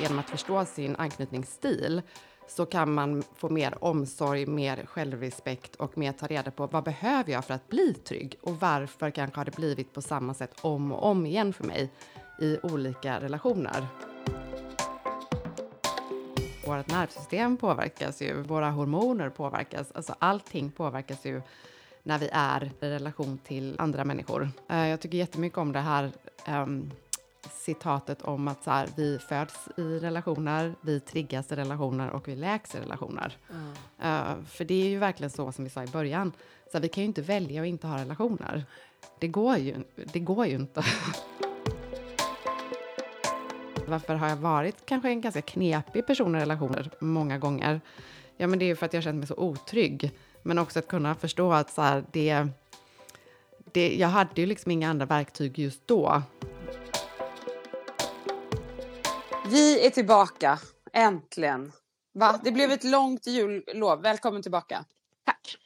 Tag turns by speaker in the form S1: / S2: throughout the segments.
S1: genom att förstå sin anknytningsstil så kan man få mer omsorg, mer självrespekt och mer ta reda på vad behöver jag för att bli trygg och varför kanske har det blivit på samma sätt om och om igen för mig i olika relationer. Vårt nervsystem påverkas ju, våra hormoner påverkas, alltså allting påverkas ju när vi är i relation till andra människor. Eh, jag tycker jättemycket om det här um, citatet om att så här, vi föds i relationer, vi triggas i relationer och vi läks i relationer. Mm. Uh, för det är ju verkligen så som vi sa i början, så här, vi kan ju inte välja att inte ha relationer. Det går ju, det går ju inte. Varför har jag varit kanske en ganska knepig person i relationer många gånger? Ja, men det är ju för att jag känt mig så otrygg. Men också att kunna förstå att så här, det, det, jag hade ju liksom inga andra verktyg just då.
S2: Vi är tillbaka, äntligen. Va? Det blev ett långt jullov. Välkommen tillbaka.
S3: Tack.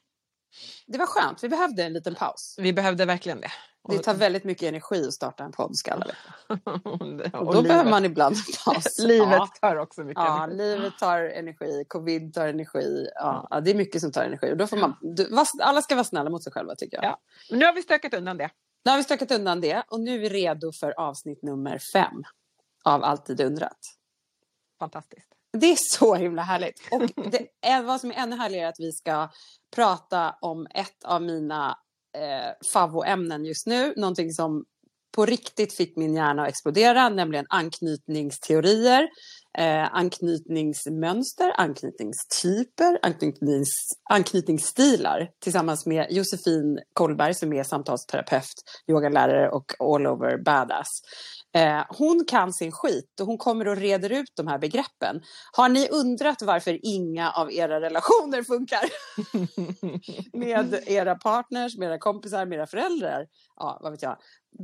S2: Det var skönt. Vi behövde en liten paus.
S3: Vi behövde verkligen det.
S2: Det tar väldigt mycket energi att starta en podd, ska alla veta. Och då behöver man ibland en paus.
S3: livet ja. tar också mycket
S2: ja, energi. livet tar energi, covid tar energi. Ja, ja, det är mycket som tar energi. Och då får man, alla ska vara snälla mot sig själva, tycker jag. Ja.
S3: Men nu har vi stökat undan det.
S2: Nu har vi stökat undan det och nu är vi redo för avsnitt nummer fem av Alltid undrat.
S3: Fantastiskt.
S2: Det är så himla härligt. Och det är, vad som är ännu härligare är att vi ska prata om ett av mina eh, favoämnen just nu. Någonting som på riktigt fick min hjärna att explodera, nämligen anknytningsteorier, eh, anknytningsmönster, anknytningstyper, anknytnings, anknytningsstilar tillsammans med Josefin Kollberg som är samtalsterapeut, yogalärare och all over badass. Eh, hon kan sin skit och hon kommer och reder ut de här begreppen. Har ni undrat varför inga av era relationer funkar? med era partners, med era kompisar, med era föräldrar? Ja, vad vet jag.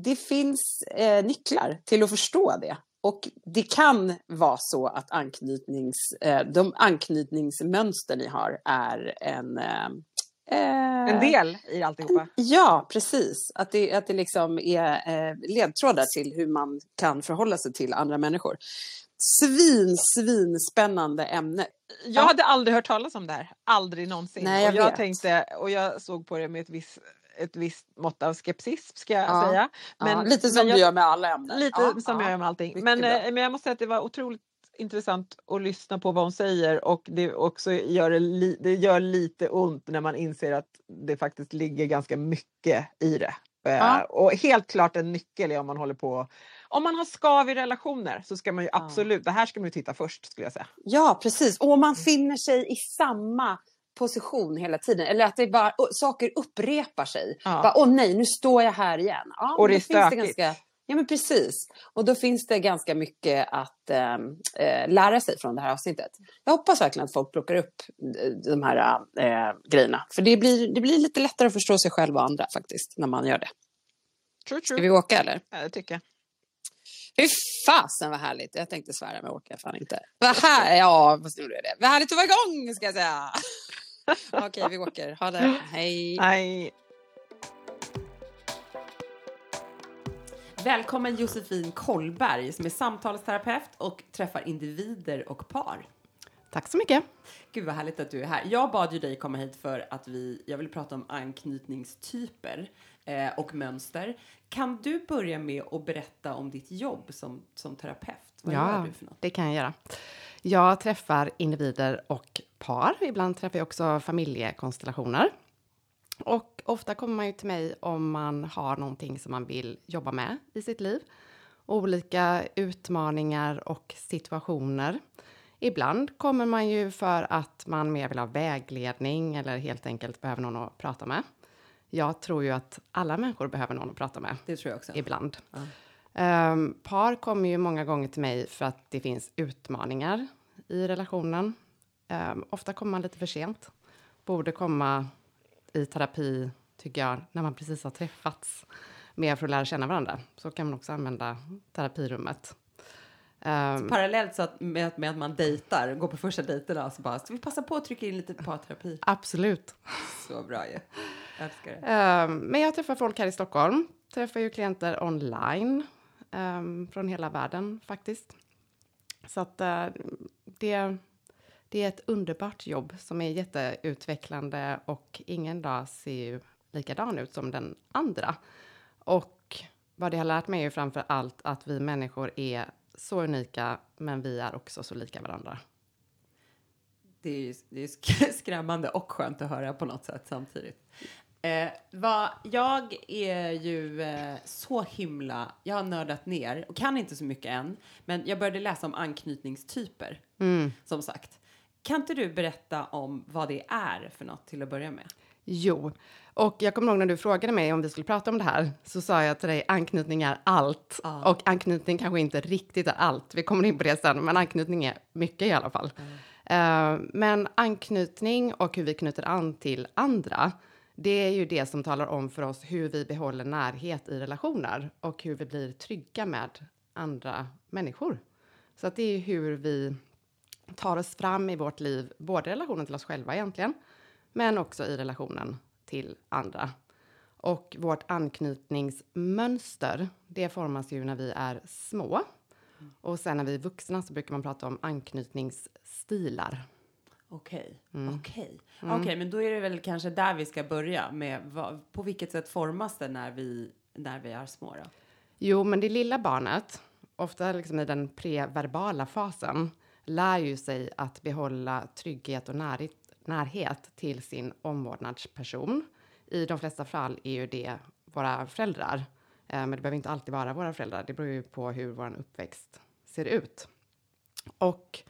S2: Det finns eh, nycklar till att förstå det. Och det kan vara så att anknytnings, eh, de anknytningsmönster ni har är en eh,
S3: en del i alltihopa?
S2: Ja, precis. Att det, att det liksom är eh, ledtrådar till hur man kan förhålla sig till andra människor. Svin, svin spännande ämne.
S3: Jag hade aldrig hört talas om det här, aldrig någonsin.
S2: Nej, jag
S3: och jag vet. tänkte, och jag såg på det med ett visst ett visst mått av skepsis ska jag ja, säga.
S2: Men, ja, lite som jag, du gör med alla ämnen.
S3: Lite ja, som jag gör med allting. Men, eh, men jag måste säga att det var otroligt intressant att lyssna på vad hon säger och det också gör det, li, det gör lite ont när man inser att det faktiskt ligger ganska mycket i det. Eh, ja. Och helt klart en nyckel är om man håller på om man har skav i relationer så ska man ju absolut, ja. det här ska man ju titta först skulle jag säga.
S2: Ja precis, och om man finner sig i samma position hela tiden. Eller att det bara, saker upprepar sig. Ja. Åh nej, nu står jag här igen.
S3: Ja, och det är stökigt. Det ganska,
S2: Ja, men precis. Och då finns det ganska mycket att äh, lära sig från det här avsnittet. Jag hoppas verkligen att folk plockar upp eh, de här äh, grejerna. För det blir, det blir lite lättare att förstå sig själv och andra faktiskt, när man gör det.
S3: True, true.
S2: Ska vi åka eller?
S3: Ja, det tycker jag.
S2: Fy fasen vad härligt. Jag tänkte svära men åker fan inte. Vad här, ja, vad gjorde det. Vad härligt att vara igång ska jag säga. Okej, vi åker. Ha det. Hej.
S3: Hej.
S2: Välkommen Josefin Kollberg som är samtalsterapeut och träffar individer och par.
S1: Tack så mycket.
S2: Gud vad härligt att du är här. Jag bad ju dig komma hit för att vi, jag vill prata om anknytningstyper eh, och mönster. Kan du börja med att berätta om ditt jobb som, som terapeut?
S1: Vad ja, gör du för något? det kan jag göra. Jag träffar individer och par. Ibland träffar jag också familjekonstellationer. Och ofta kommer man ju till mig om man har någonting som man vill jobba med i sitt liv. Olika utmaningar och situationer. Ibland kommer man ju för att man mer vill ha vägledning eller helt enkelt behöver någon att prata med. Jag tror ju att alla människor behöver någon att prata med.
S2: Det tror jag också.
S1: Ibland. Ja. Um, par kommer ju många gånger till mig för att det finns utmaningar i relationen. Um, ofta kommer man lite för sent. Borde komma i terapi, tycker jag, när man precis har träffats mer för att lära känna varandra. Så kan man också använda terapirummet.
S2: Um, parallellt så att med, med, att man dejtar, går på första dejterna, så bara, ska vi passa på att trycka in lite parterapi?
S1: Absolut.
S2: Så bra ju. Ja. Jag älskar det.
S1: Um, men jag träffar folk här i Stockholm, träffar ju klienter online um, från hela världen faktiskt. Så att uh, det, det är ett underbart jobb som är jätteutvecklande och ingen dag ser ju likadan ut som den andra. Och vad det har lärt mig är ju framför allt att vi människor är så unika, men vi är också så lika varandra.
S4: Det är, ju, det är skrämmande och skönt att höra på något sätt samtidigt. Eh, vad, jag är ju eh, så himla... Jag har nördat ner och kan inte så mycket än. Men jag började läsa om anknytningstyper, mm. som sagt. Kan inte du berätta om vad det är för något till att börja med?
S1: Jo, och jag kommer ihåg när du frågade mig om vi skulle prata om det här, så sa jag till dig anknytning är allt. Ah. Och anknytning kanske inte riktigt är allt, vi kommer in på det sen, men anknytning är mycket i alla fall. Mm. Uh, men anknytning och hur vi knyter an till andra, det är ju det som talar om för oss hur vi behåller närhet i relationer och hur vi blir trygga med andra människor. Så att det är hur vi tar oss fram i vårt liv, både i relationen till oss själva egentligen, men också i relationen till andra. Och vårt anknytningsmönster, det formas ju när vi är små. Och sen när vi är vuxna så brukar man prata om anknytningsstilar.
S4: Okej, mm. okej. Mm. Okej, men då är det väl kanske där vi ska börja med vad, på vilket sätt formas det när vi, när vi är små då?
S1: Jo, men det lilla barnet, ofta liksom i den preverbala fasen, lär ju sig att behålla trygghet och närhet närhet till sin omvårdnadsperson. I de flesta fall är ju det våra föräldrar. Eh, men det behöver inte alltid vara våra föräldrar. Det beror ju på hur vår uppväxt ser ut. Och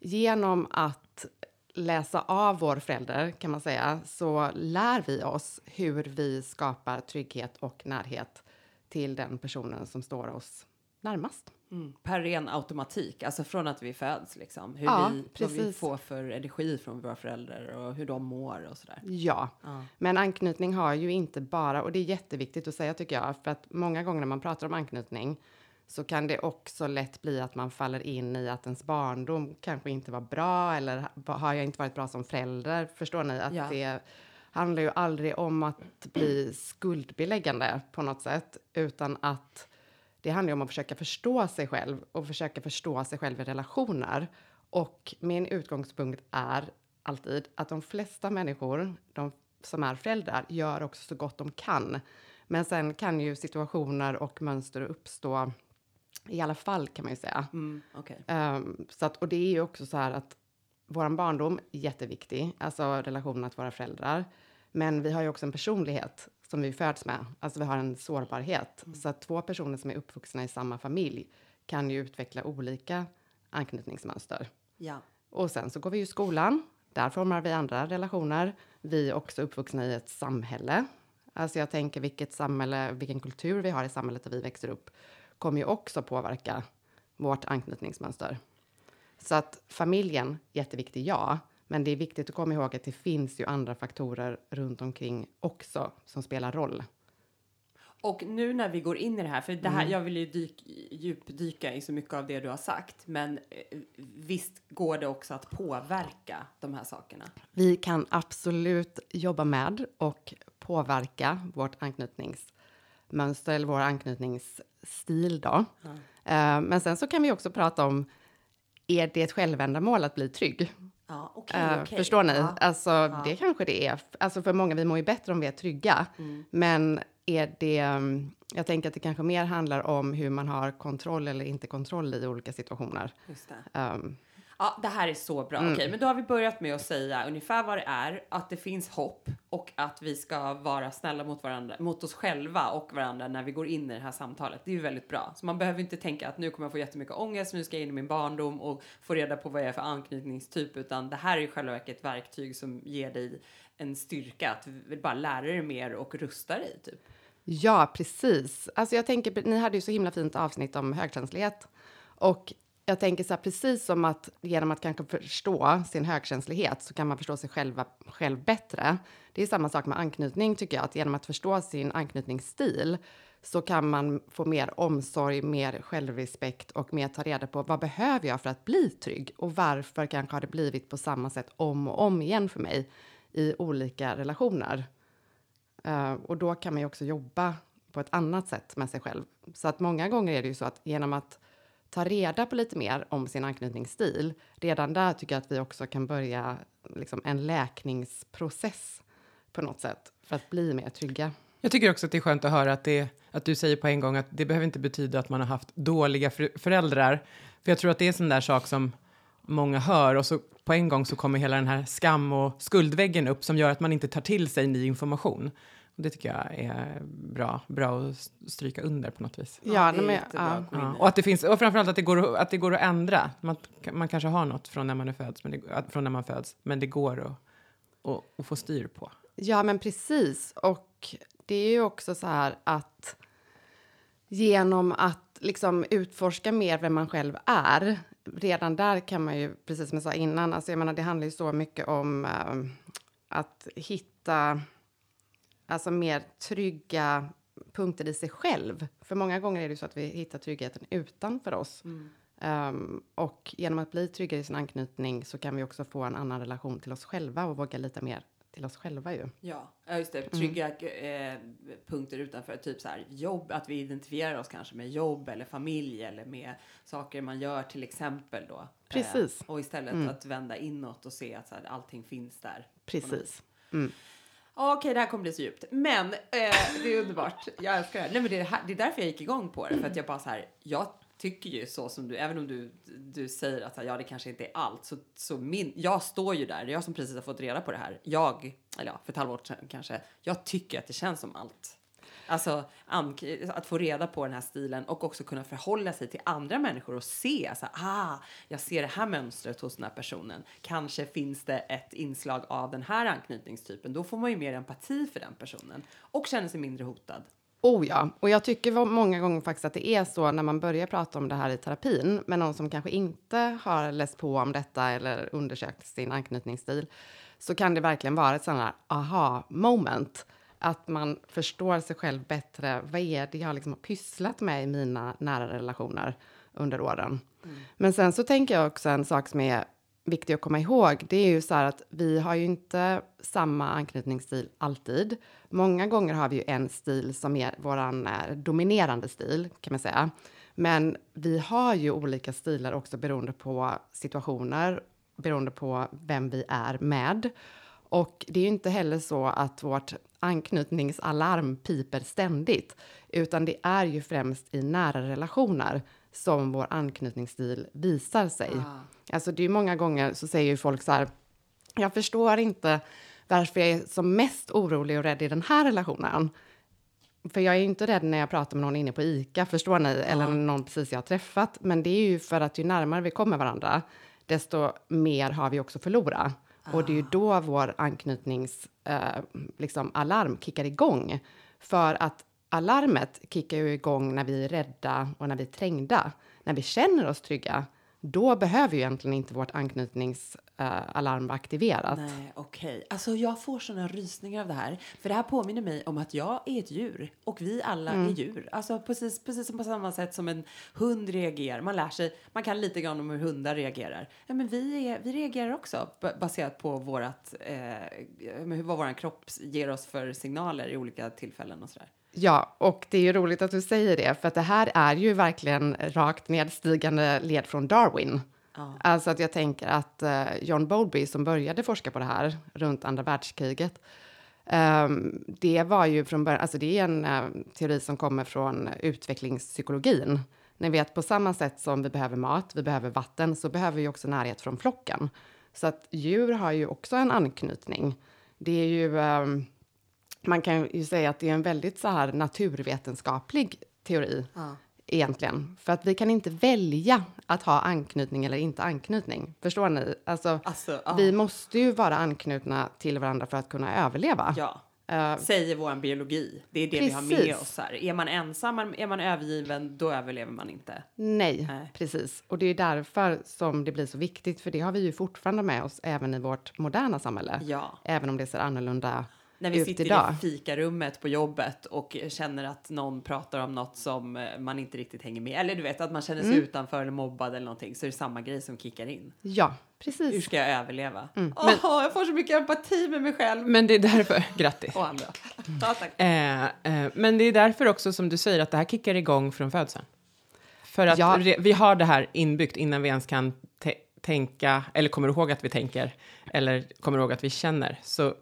S1: genom att läsa av vår förälder, kan man säga, så lär vi oss hur vi skapar trygghet och närhet till den personen som står oss närmast.
S4: Mm. Per ren automatik, alltså från att vi föds liksom. Hur ja, vi, precis. vad vi får för energi från våra föräldrar och hur de mår och sådär.
S1: Ja. ja, men anknytning har ju inte bara, och det är jätteviktigt att säga tycker jag, för att många gånger när man pratar om anknytning så kan det också lätt bli att man faller in i att ens barndom kanske inte var bra eller har jag inte varit bra som förälder? Förstår ni? Att ja. det handlar ju aldrig om att bli skuldbeläggande på något sätt, utan att det handlar om att försöka förstå sig själv och försöka förstå sig själv i relationer. Och min utgångspunkt är alltid att de flesta människor, de som är föräldrar, gör också så gott de kan. Men sen kan ju situationer och mönster uppstå i alla fall kan man ju säga. Mm,
S4: okay. um,
S1: ehm, så att, och det är ju också så här att vår barndom är jätteviktig, alltså relationen till våra föräldrar. Men vi har ju också en personlighet som vi föds med. Alltså vi har en sårbarhet. Mm. Så att två personer som är uppvuxna i samma familj kan ju utveckla olika anknytningsmönster.
S4: Ja.
S1: Och sen så går vi i skolan. Där formar vi andra relationer. Vi är också uppvuxna i ett samhälle. Alltså jag tänker vilket samhälle, vilken kultur vi har i samhället där vi växer upp kommer ju också påverka vårt anknytningsmönster. Så att familjen, jätteviktig, ja. Men det är viktigt att komma ihåg att det finns ju andra faktorer runt omkring också som spelar roll.
S4: Och nu när vi går in i det här, för det här, mm. jag vill ju dyk, djupdyka i så mycket av det du har sagt, men eh, visst går det också att påverka de här sakerna?
S1: Vi kan absolut jobba med och påverka vårt anknytningsmönster eller vår anknytningsstil då. Mm. Men sen så kan vi också prata om, är det ett självändamål att bli trygg?
S4: Ja, okay, uh,
S1: okay. Förstår ni? Ja, alltså, ja. det kanske det är. Alltså, för många, vi mår ju bättre om vi är trygga. Mm. Men är det... Mm, jag tänker att det kanske mer handlar om hur man har kontroll eller inte kontroll i olika situationer.
S4: Just det. Um, Ja, det här är så bra. Mm. Okej, men då har vi börjat med att säga ungefär vad det är, att det finns hopp och att vi ska vara snälla mot varandra, mot oss själva och varandra när vi går in i det här samtalet. Det är ju väldigt bra. Så man behöver inte tänka att nu kommer jag få jättemycket ångest, nu ska jag in i min barndom och få reda på vad jag är för anknytningstyp, utan det här är i själva verket ett verktyg som ger dig en styrka att bara lära dig mer och rusta dig, typ.
S1: Ja, precis. Alltså jag tänker, ni hade ju så himla fint avsnitt om högkänslighet och jag tänker så här, precis som att genom att kanske förstå sin högkänslighet så kan man förstå sig själva, själv bättre. Det är samma sak med anknytning tycker jag, att genom att förstå sin anknytningsstil så kan man få mer omsorg, mer självrespekt och mer ta reda på vad behöver jag för att bli trygg och varför kanske har det blivit på samma sätt om och om igen för mig i olika relationer. Uh, och då kan man ju också jobba på ett annat sätt med sig själv. Så att många gånger är det ju så att genom att ta reda på lite mer om sin anknytningsstil, redan där tycker jag att vi också kan börja liksom, en läkningsprocess på något sätt för att bli mer trygga.
S3: Jag tycker också att det är skönt att höra att, det, att du säger på en gång att det behöver inte betyda att man har haft dåliga föräldrar. För jag tror att det är en sån där sak som många hör och så på en gång så kommer hela den här skam och skuldväggen upp som gör att man inte tar till sig ny information. Och det tycker jag är bra, bra att stryka under på något vis.
S1: Ja, ja, men, ja.
S3: ja. Och att det finns, och framförallt att det går, att det går att ändra. Man, man kanske har något från när man är föds, men det, från när man föds, men det går att, att, att få styr på.
S1: Ja, men precis. Och det är ju också så här att genom att liksom utforska mer vem man själv är, redan där kan man ju, precis som jag sa innan, alltså jag menar, det handlar ju så mycket om äh, att hitta alltså mer trygga punkter i sig själv. För många gånger är det så att vi hittar tryggheten utanför oss. Mm. Um, och genom att bli tryggare i sin anknytning så kan vi också få en annan relation till oss själva och våga lita mer till oss själva ju.
S4: Ja, just det. Trygga mm. eh, punkter utanför, typ så här jobb, att vi identifierar oss kanske med jobb eller familj eller med saker man gör till exempel då.
S1: Precis.
S4: Eh, och istället mm. att vända inåt och se att så här, allting finns där.
S1: Precis. Mm.
S4: Okej, okay, det här kommer bli så djupt. Men eh, det är underbart. Jag älskar det. Nej, men det, är, det är därför jag gick igång på det. För att jag bara så här, jag tycker ju så som du, även om du, du säger att ja, det kanske inte är allt, så, så min, jag står ju där, det är jag som precis har fått reda på det här. Jag, eller ja, för ett halvår sedan kanske, jag tycker att det känns som allt. Alltså att få reda på den här stilen och också kunna förhålla sig till andra människor och se, alltså, ah, jag ser det här mönstret hos den här personen. Kanske finns det ett inslag av den här anknytningstypen. Då får man ju mer empati för den personen och känner sig mindre hotad.
S1: Oh ja, och jag tycker många gånger faktiskt att det är så när man börjar prata om det här i terapin med någon som kanske inte har läst på om detta eller undersökt sin anknytningsstil så kan det verkligen vara ett sånt här aha moment att man förstår sig själv bättre. Vad är det jag liksom har pysslat med i mina nära relationer under åren? Mm. Men sen så tänker jag också en sak som är viktig att komma ihåg. Det är ju så här att vi har ju inte samma anknytningsstil alltid. Många gånger har vi ju en stil som är vår eh, dominerande stil kan man säga. Men vi har ju olika stilar också beroende på situationer, beroende på vem vi är med. Och det är ju inte heller så att vårt anknytningsalarm piper ständigt, utan det är ju främst i nära relationer som vår anknytningsstil visar sig. Ah. Alltså det är många gånger så säger ju folk så här, jag förstår inte varför jag är som mest orolig och rädd i den här relationen. För jag är ju inte rädd när jag pratar med någon inne på ICA, förstår ni? Ja. Eller någon precis jag har träffat. Men det är ju för att ju närmare vi kommer varandra, desto mer har vi också förlorat. Ah. Och det är ju då vår anknytningsalarm eh, liksom, kickar igång. För att alarmet kickar ju igång när vi är rädda och när vi är trängda. När vi känner oss trygga, då behöver ju egentligen inte vårt anknytningsalarm vara aktiverat.
S4: Nej, okej. Okay. Alltså jag får såna rysningar av det här. För det här påminner mig om att jag är ett djur och vi alla mm. är djur. Alltså precis, precis som på samma sätt som en hund reagerar. Man lär sig, man kan lite grann om hur hundar reagerar. Ja, men vi, är, vi reagerar också baserat på vårat, eh, vad vår kropp ger oss för signaler i olika tillfällen och sådär.
S1: Ja, och det är ju roligt att du säger det, för att det här är ju verkligen rakt nedstigande led från Darwin. Ja. Alltså att jag tänker att uh, John Bowlby som började forska på det här runt andra världskriget, um, det var ju från början, alltså det är en uh, teori som kommer från utvecklingspsykologin. Ni vet, på samma sätt som vi behöver mat, vi behöver vatten, så behöver vi också närhet från flocken. Så att djur har ju också en anknytning. Det är ju um, man kan ju säga att det är en väldigt så här naturvetenskaplig teori ja. egentligen. För att vi kan inte välja att ha anknytning eller inte anknytning. Förstår ni? Alltså, alltså ja. Vi måste ju vara anknutna till varandra för att kunna överleva.
S4: Ja. Uh, Säger vår biologi. Det är det precis. vi har med oss här. Är man ensam, är man övergiven, då överlever man inte.
S1: Nej, Nej, precis. Och det är därför som det blir så viktigt, för det har vi ju fortfarande med oss även i vårt moderna samhälle.
S4: Ja.
S1: Även om det ser annorlunda
S4: när vi sitter idag. i fikarummet på jobbet och känner att någon pratar om något som eh, man inte riktigt hänger med. Eller du vet att man känner sig mm. utanför eller mobbad eller någonting. Så är det samma grej som kickar in.
S1: Ja, precis.
S4: Hur ska jag överleva? Mm. Oh, men, jag får så mycket empati med mig själv.
S3: Men det är därför, grattis.
S4: Och andra. Ja, tack.
S3: Eh, eh, men det är därför också som du säger att det här kickar igång från födseln. För att ja. vi har det här inbyggt innan vi ens kan tänka, eller kommer ihåg att vi tänker, eller kommer ihåg att vi känner. Så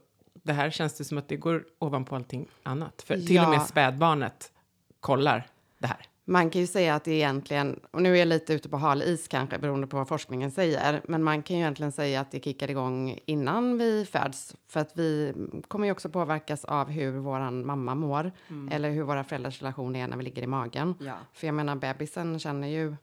S3: det här känns det som att det går ovanpå allting annat. För till ja. och med spädbarnet kollar det här.
S1: Man kan ju säga att det egentligen, och nu är jag lite ute på hal is kanske beroende på vad forskningen säger, men man kan ju egentligen säga att det kickar igång innan vi föds. För att vi kommer ju också påverkas av hur vår mamma mår mm. eller hur våra föräldrars relation är när vi ligger i magen. Ja. För jag menar, bebisen känner ju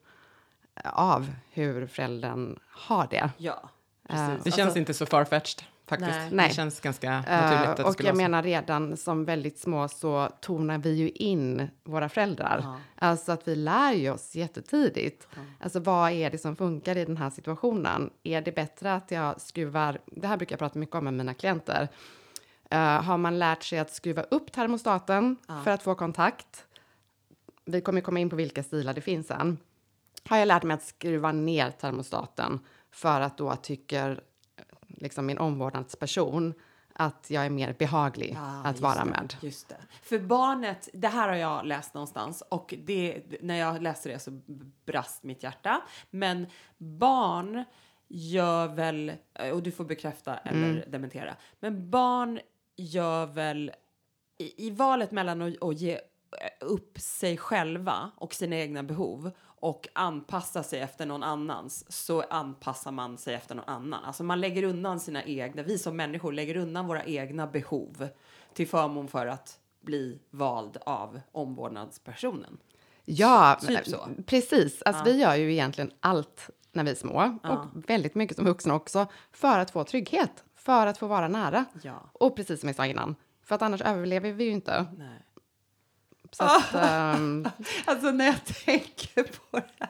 S1: av hur föräldern har det.
S4: Ja,
S3: precis. Uh, det känns alltså, inte så farfetched faktiskt. Nej. Det känns ganska naturligt. Uh,
S1: och jag menar redan som väldigt små så tonar vi ju in våra föräldrar. Uh. Alltså att vi lär ju oss jättetidigt. Uh. Alltså vad är det som funkar i den här situationen? Är det bättre att jag skruvar, det här brukar jag prata mycket om med mina klienter. Uh, har man lärt sig att skruva upp termostaten för att få kontakt? Vi kommer komma in på vilka stilar det finns sen. Har jag lärt mig att skruva ner termostaten för att då tycker liksom min omvårdnadsperson att jag är mer behaglig ja, att vara
S4: det,
S1: med.
S4: Just det. För barnet, det här har jag läst någonstans och det, när jag läste det så brast mitt hjärta. Men barn gör väl, och du får bekräfta eller mm. dementera, men barn gör väl i, i valet mellan att, att ge upp sig själva och sina egna behov och anpassa sig efter någon annans så anpassar man sig efter någon annan. Alltså man lägger undan sina egna, vi som människor lägger undan våra egna behov till förmån för att bli vald av omvårdnadspersonen.
S1: Ja, typ precis. Alltså ja. Vi gör ju egentligen allt när vi är små ja. och väldigt mycket som vuxna också för att få trygghet, för att få vara nära. Ja. Och precis som jag sa innan, för att annars överlever vi ju inte. Nej.
S4: Så att, um... Alltså när jag tänker på det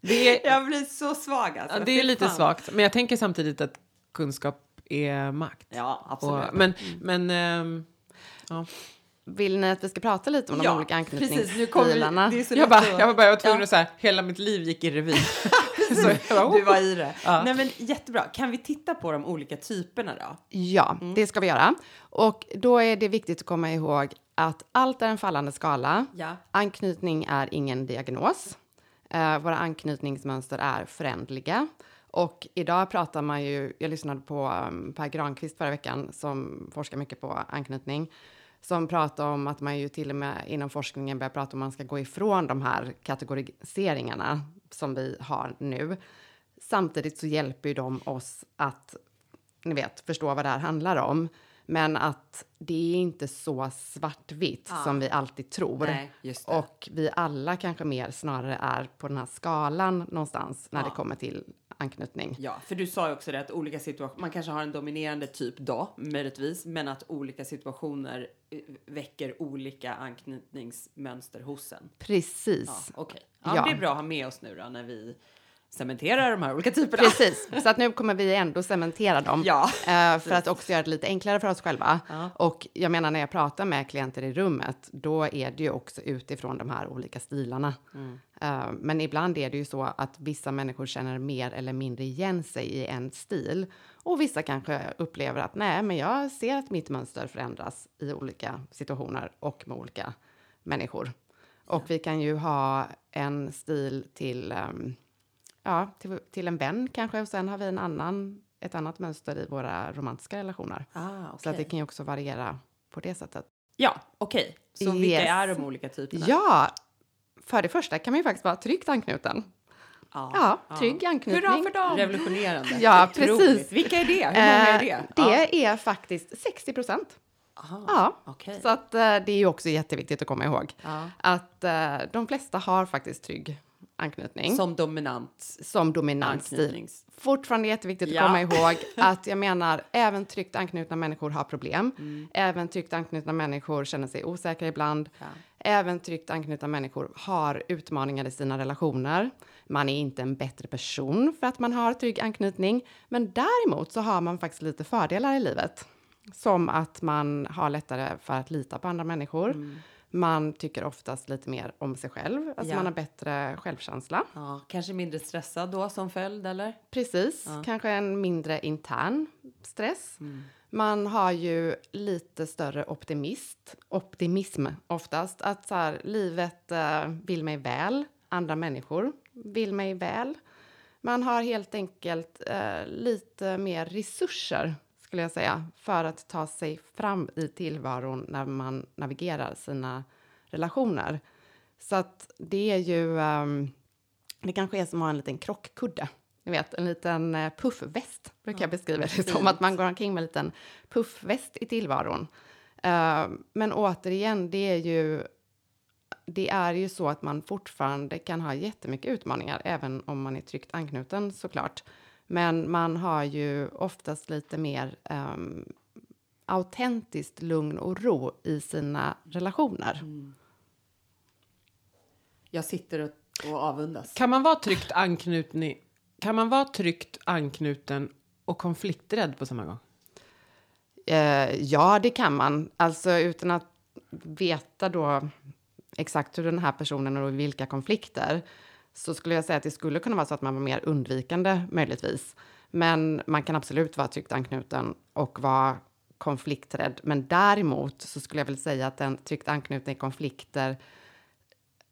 S4: det är, jag blir så svag. Alltså.
S3: Ja, det är lite fan. svagt, men jag tänker samtidigt att kunskap är makt.
S4: Ja, absolut.
S3: Och, men, mm. men um, ja.
S1: Vill ni att vi ska prata lite om ja, de olika anknytningsstilarna?
S3: Jag, bara, jag, bara, jag var tvungen ja. att säga, hela mitt liv gick i revy.
S4: du var i det. Ja. Nej, men jättebra. Kan vi titta på de olika typerna då?
S1: Ja, mm. det ska vi göra. Och då är det viktigt att komma ihåg att allt är en fallande skala. Ja. Anknytning är ingen diagnos. Uh, våra anknytningsmönster är förändliga. Och idag pratar man ju, jag lyssnade på um, Per Granqvist förra veckan som forskar mycket på anknytning som pratar om att man ju till och med inom forskningen börjar prata om att man ska gå ifrån de här kategoriseringarna som vi har nu. Samtidigt så hjälper ju de oss att, ni vet, förstå vad det här handlar om. Men att det är inte så svartvitt ja. som vi alltid tror. Nej, och vi alla kanske mer snarare är på den här skalan någonstans när ja. det kommer till anknytning.
S4: Ja, för du sa ju också det att olika situationer, man kanske har en dominerande typ då, möjligtvis, men att olika situationer eh, väcker olika anknytningsmönster hos en.
S1: Precis.
S4: Ja, Okej, okay. ja, ja. det är bra att ha med oss nu då när vi cementera de här olika typerna.
S1: Precis, så att nu kommer vi ändå cementera dem ja, uh, för att också göra det lite enklare för oss själva. Ja. Och jag menar när jag pratar med klienter i rummet, då är det ju också utifrån de här olika stilarna. Mm. Uh, men ibland är det ju så att vissa människor känner mer eller mindre igen sig i en stil och vissa kanske upplever att nej, men jag ser att mitt mönster förändras i olika situationer och med olika människor. Och vi kan ju ha en stil till um, ja, till, till en vän kanske och sen har vi en annan, ett annat mönster i våra romantiska relationer. Ah, okay. Så att det kan ju också variera på det sättet.
S4: Ja, okej. Okay. Så yes. vilka är de olika typerna?
S1: Ja, för det första kan man ju faktiskt vara tryggt anknuten. Ja, ja, trygg ja. anknytning.
S4: Hurra för dem! Revolutionerande.
S1: Ja, precis.
S4: Vilka är det? Hur många är det? Eh,
S1: det ja. är faktiskt 60 procent. ja, okay. så att, eh, det är ju också jätteviktigt att komma ihåg att uh, de flesta har faktiskt trygg anknytning.
S4: Som dominant.
S1: Som dominant stil. Fortfarande jätteviktigt ja. att komma ihåg att jag menar även tryggt anknutna människor har problem. Mm. Även tryggt anknutna människor känner sig osäkra ibland. Ja. Även tryggt anknutna människor har utmaningar i sina relationer. Man är inte en bättre person för att man har trygg anknytning. Men däremot så har man faktiskt lite fördelar i livet. Som att man har lättare för att lita på andra människor. Mm man tycker oftast lite mer om sig själv, alltså ja. man har bättre självkänsla.
S4: Ja, kanske mindre stressad då som följd eller?
S1: Precis, ja. kanske en mindre intern stress. Mm. Man har ju lite större optimist, optimism oftast. Att så här, livet uh, vill mig väl. andra människor vill mig väl. Man har helt enkelt eh, lite mer resurser, skulle jag säga, för att ta sig fram i tillvaron när man navigerar sina relationer. Så att det är ju... Um, det kanske är som att ha en liten krockkudde. Ni vet, en liten eh, puffväst brukar jag beskriva det som. Att man går omkring med en liten puffväst i tillvaron. Uh, men återigen, det är ju det är ju så att man fortfarande kan ha jättemycket utmaningar, även om man är tryggt anknuten såklart. Men man har ju oftast lite mer um, autentiskt lugn och ro i sina relationer. Mm.
S4: Jag sitter och, och avundas.
S3: Kan man vara tryggt anknuten, kan man vara tryggt anknuten och konflikträdd på samma gång?
S1: Uh, ja, det kan man. Alltså utan att veta då exakt hur den här personen och vilka konflikter så skulle jag säga att det skulle kunna vara så att man var mer undvikande möjligtvis. Men man kan absolut vara tryggt anknuten och vara konflikträdd. Men däremot så skulle jag väl säga att en tryggt anknuten i konflikter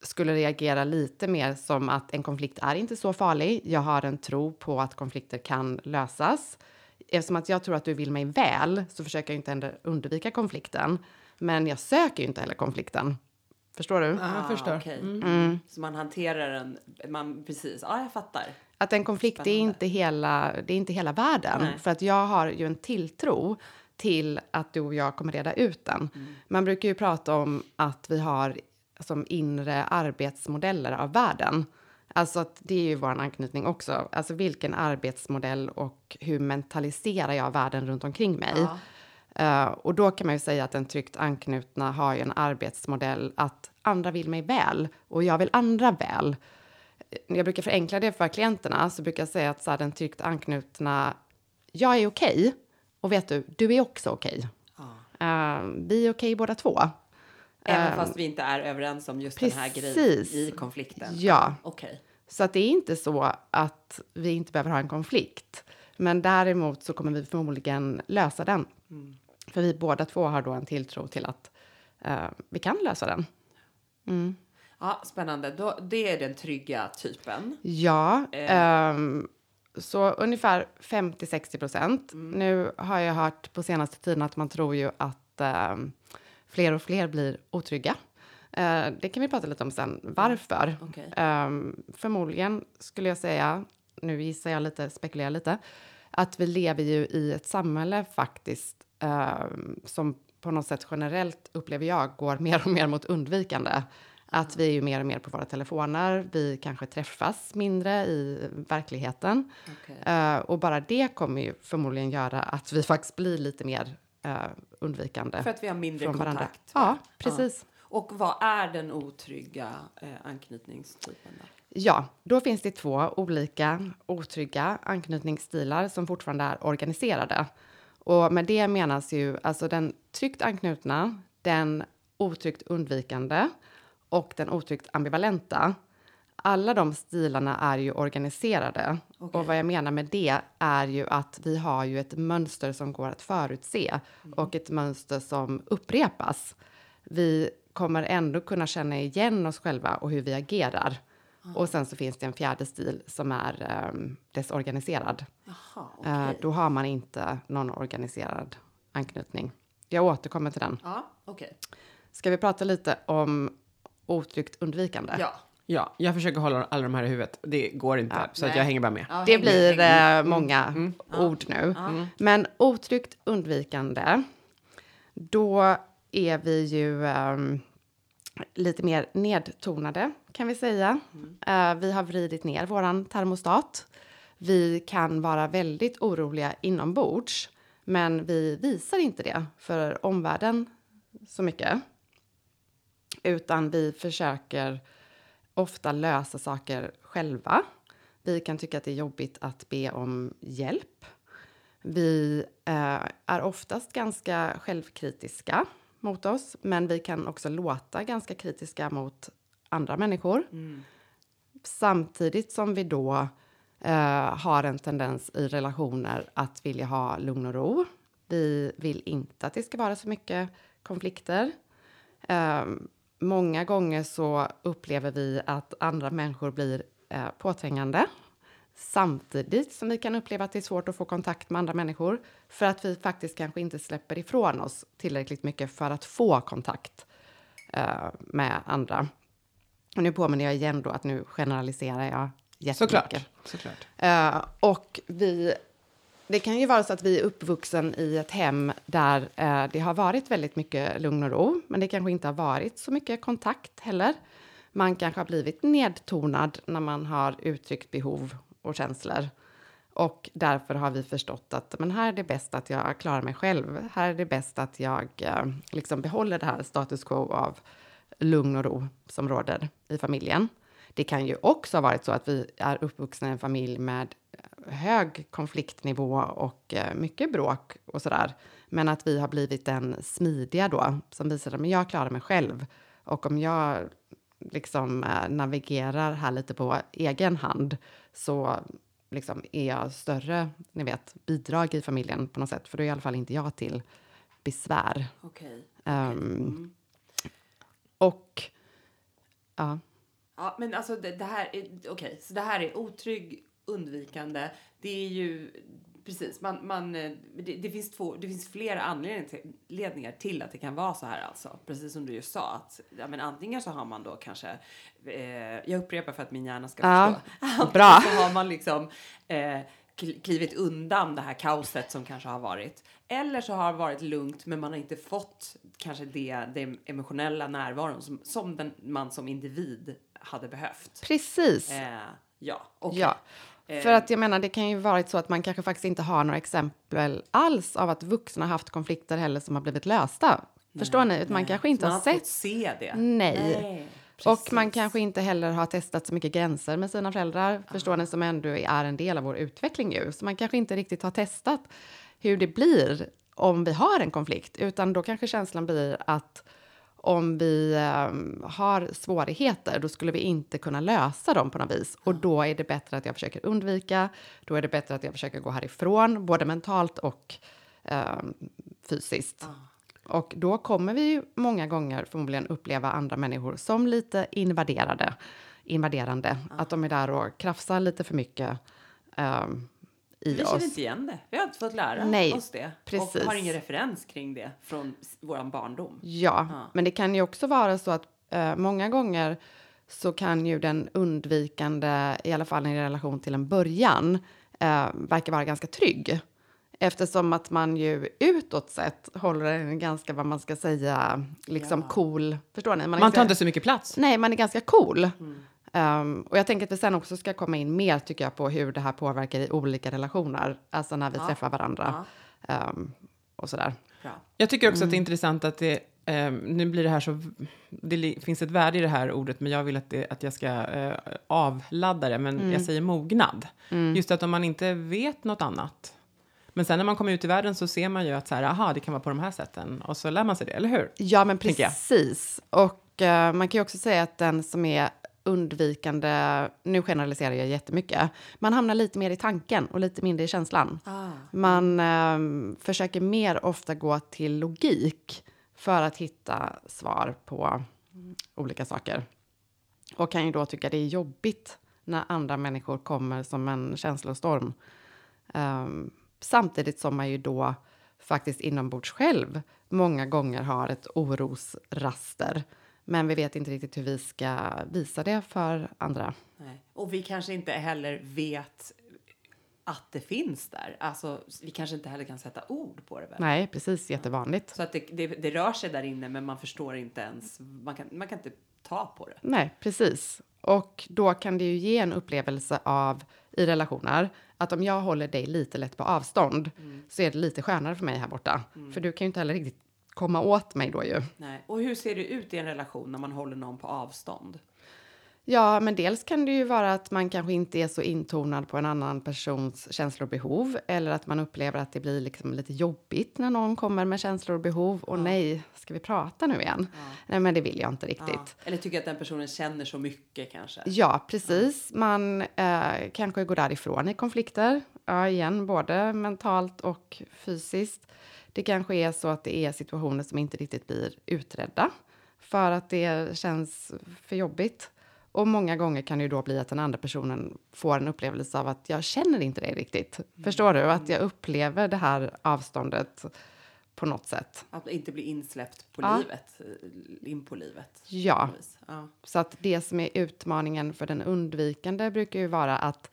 S1: skulle reagera lite mer som att en konflikt är inte så farlig. Jag har en tro på att konflikter kan lösas. Eftersom att jag tror att du vill mig väl så försöker jag inte undvika konflikten. Men jag söker ju inte heller konflikten. Förstår du?
S4: Ja, jag förstår. Okay. Mm. Mm. Så man hanterar den, man, precis, ja jag fattar.
S1: Att en konflikt är inte hela, det är inte hela världen. Nej. För att jag har ju en tilltro till att du och jag kommer reda ut den. Mm. Man brukar ju prata om att vi har som inre arbetsmodeller av världen. Alltså att det är ju vår anknytning också. Alltså vilken arbetsmodell och hur mentaliserar jag världen runt omkring mig? Ja. Uh, och då kan man ju säga att den tryggt anknutna har ju en arbetsmodell att andra vill mig väl och jag vill andra väl. Jag brukar förenkla det för klienterna så brukar jag säga att så här, den tryggt anknutna, jag är okej okay, och vet du, du är också okej. Okay. Uh, vi är okej okay båda två.
S4: Även uh, fast vi inte är överens om just precis. den här grejen i konflikten?
S1: Ja. Okay. Så att det är inte så att vi inte behöver ha en konflikt. Men däremot så kommer vi förmodligen lösa den. Mm. För vi båda två har då en tilltro till att uh, vi kan lösa den.
S4: Mm. Ja, spännande. Då, det är den trygga typen.
S1: Ja, eh. um, så ungefär 50-60 procent. Mm. Nu har jag hört på senaste tiden att man tror ju att um, fler och fler blir otrygga. Uh, det kan vi prata lite om sen. Varför? Okay. Um, förmodligen skulle jag säga, nu gissar jag lite, spekulerar lite, att vi lever ju i ett samhälle faktiskt uh, som på något sätt generellt upplever jag går mer och mer mot undvikande. Att vi är ju mer och mer på våra telefoner, vi kanske träffas mindre i verkligheten. Okay. Uh, och bara det kommer ju förmodligen göra att vi faktiskt blir lite mer uh, undvikande.
S4: För att vi har mindre kontakt? Varandra.
S1: Ja, precis. Ja.
S4: Och vad är den otrygga eh, anknytningstypen? Då?
S1: Ja, då finns det två olika otrygga anknytningsstilar som fortfarande är organiserade. Och med det menas ju alltså den tryggt anknutna, den otryggt undvikande och den otryggt ambivalenta. Alla de stilarna är ju organiserade. Okay. Och vad jag menar med det är ju att vi har ju ett mönster som går att förutse mm. och ett mönster som upprepas. Vi kommer ändå kunna känna igen oss själva och hur vi agerar. Mm. Och sen så finns det en fjärde stil som är um, desorganiserad. Aha, okay. uh, då har man inte någon organiserad anknytning. Jag återkommer till den.
S4: Ja, okay.
S1: Ska vi prata lite om otryggt undvikande?
S3: Ja. Ja, jag försöker hålla alla de här i huvudet. Det går inte, ja, så att jag hänger bara med.
S1: Ja, det blir. Eh, många mm. ord nu. Mm. Men otryggt undvikande, då är vi ju um, lite mer nedtonade, kan vi säga. Mm. Uh, vi har vridit ner vår termostat. Vi kan vara väldigt oroliga inombords, men vi visar inte det för omvärlden så mycket. Utan vi försöker ofta lösa saker själva. Vi kan tycka att det är jobbigt att be om hjälp. Vi eh, är oftast ganska självkritiska mot oss, men vi kan också låta ganska kritiska mot andra människor. Mm. Samtidigt som vi då eh, har en tendens i relationer att vilja ha lugn och ro. Vi vill inte att det ska vara så mycket konflikter. Eh, många gånger så upplever vi att andra människor blir eh, påträngande samtidigt som vi kan uppleva att det är svårt att få kontakt med andra människor för att vi faktiskt kanske inte släpper ifrån oss tillräckligt mycket för att få kontakt eh, med andra. Och nu påminner jag igen då att nu generaliserar jag jättemycket.
S3: Såklart. Såklart.
S1: Eh, och vi, det kan ju vara så att vi är uppvuxen i ett hem där eh, det har varit väldigt mycket lugn och ro, men det kanske inte har varit så mycket kontakt heller. Man kanske har blivit nedtonad när man har uttryckt behov och känslor. Och därför har vi förstått att men här är det bäst att jag klarar mig själv. Här är det bäst att jag eh, liksom behåller det här status quo av lugn och ro som råder i familjen. Det kan ju också ha varit så att vi är uppvuxna i en familj med eh, hög konfliktnivå och eh, mycket bråk och sådär. Men att vi har blivit den smidiga då som visar att jag klarar mig själv. Och om jag liksom eh, navigerar här lite på egen hand så liksom är jag större, ni vet, bidrag i familjen på något sätt. För då är i alla fall inte jag till besvär.
S4: Okej.
S1: Um,
S4: Mm.
S1: och ja,
S4: Ja, men alltså det, det här är, okej, så det här är otrygg, undvikande. Det är ju, precis, man, man, eh, det, det finns två, det finns flera anledningar till, ledningar till att det kan vara så här alltså. Precis som du just sa att, ja men antingen så har man då kanske, eh, jag upprepar för att min hjärna ska
S1: Ja,
S4: förstå.
S1: Bra.
S4: så har man liksom eh, kl- klivit undan det här kaoset som kanske har varit. Eller så har det varit lugnt men man har inte fått kanske det, det emotionella närvaron som, som den, man som individ hade behövt.
S1: precis.
S4: Eh, ja, okej.
S1: Ja, för att jag menar, det kan ju varit så att man kanske faktiskt inte har några exempel alls av att vuxna haft konflikter heller som har blivit lösta. Förstår ni? Utan Man
S4: nej.
S1: kanske inte
S4: man
S1: har sett.
S4: se det.
S1: Nej. Och man kanske inte heller har testat så mycket gränser med sina föräldrar, förstår ni, som ändå är en del av vår utveckling ju. Så man kanske inte riktigt har testat hur det blir om vi har en konflikt, utan då kanske känslan blir att om vi ehm, har svårigheter, då skulle vi inte kunna lösa dem på något vis. Och då är det bättre att jag försöker undvika, då är det bättre att jag försöker gå härifrån, både mentalt och ehm, fysiskt. Och då kommer vi många gånger förmodligen uppleva andra människor som lite invaderade, invaderande. Att de är där och krafsar lite för mycket ehm, i
S4: Vi
S1: oss.
S4: känner inte igen det. Vi har inte fått lära
S1: Nej,
S4: oss det.
S1: precis.
S4: Och har ingen referens kring det från våran barndom.
S1: Ja,
S4: Ja.
S1: men det kan ju också vara så att eh, många gånger så kan ju den undvikande, i alla fall i relation till en början, eh, verka vara ganska trygg. Eftersom att man ju utåt sett håller en ganska, vad man ska säga, liksom
S4: Ja.
S1: cool. Förstår ni?
S3: Man
S1: ganska-
S3: tar inte så mycket plats.
S1: Nej, man är ganska cool.
S4: Mm.
S1: Um, och jag tänker att vi sen också ska komma in mer, tycker jag, på hur det här påverkar i olika relationer. Alltså när vi
S4: Ja.
S1: träffar varandra um, och sådär.
S4: Bra.
S3: Jag tycker också att
S1: Mm.
S3: det är intressant att det, eh, nu blir det här så, det finns ett värde i det här ordet, men jag vill att, det, att jag ska eh, avladda det, men
S1: Mm.
S3: jag säger mognad. Just att om man inte vet något annat, men sen när man kommer ut i världen så ser man ju att så här, aha, det kan vara på de här sätten, och så lär man sig det, eller hur?
S1: Ja, men precis. Och eh, man kan ju också säga att den som är undvikande, nu generaliserar jag jättemycket, man hamnar lite mer i tanken och lite mindre i känslan.
S4: Ah.
S1: Man eh, försöker mer ofta gå till logik för att hitta svar på olika saker. Och kan ju då tycka det är jobbigt när andra människor kommer som en känslostorm. Ehm, samtidigt som man ju då faktiskt inombords själv många gånger har ett orosraster. Men vi vet inte riktigt hur vi ska visa det för andra.
S4: Nej. Och vi kanske inte heller vet att det finns där. Alltså, vi kanske inte heller kan sätta ord på det. Väl?
S1: Nej, precis. Jättevanligt.
S4: Så att det, det, det rör sig där inne, men man förstår inte ens. Man kan, man kan inte ta på det.
S1: Nej, precis. Och då kan det ju ge en upplevelse av i relationer att om jag håller dig lite lätt på avstånd så är det lite skönare för mig här borta. För du kan ju inte heller riktigt komma åt mig då ju.
S4: Nej. Och hur ser det ut i en relation när man håller någon på avstånd?
S1: Ja, men dels kan det ju vara att man kanske inte är så intonad på en annan persons känslor och behov eller att man upplever att det blir liksom lite jobbigt när någon kommer med känslor och behov. Och nej, ska vi prata nu igen? Nej, men det vill jag inte riktigt.
S4: Ja. Eller tycker att den personen känner så mycket kanske.
S1: Ja, precis. Man eh, kanske går därifrån i konflikter. Ja, igen, både mentalt och fysiskt. Det kanske är så att det är situationer som inte riktigt blir utredda för att det känns för jobbigt. Och många gånger kan det då bli att den andra personen får en upplevelse av att jag känner inte dig riktigt. Mm. Förstår du? Att jag upplever det här avståndet på något sätt.
S4: Att inte bli insläppt på ja. livet, eh, in på livet.
S1: Ja. ja. Så att det som är utmaningen för den undvikande brukar ju vara att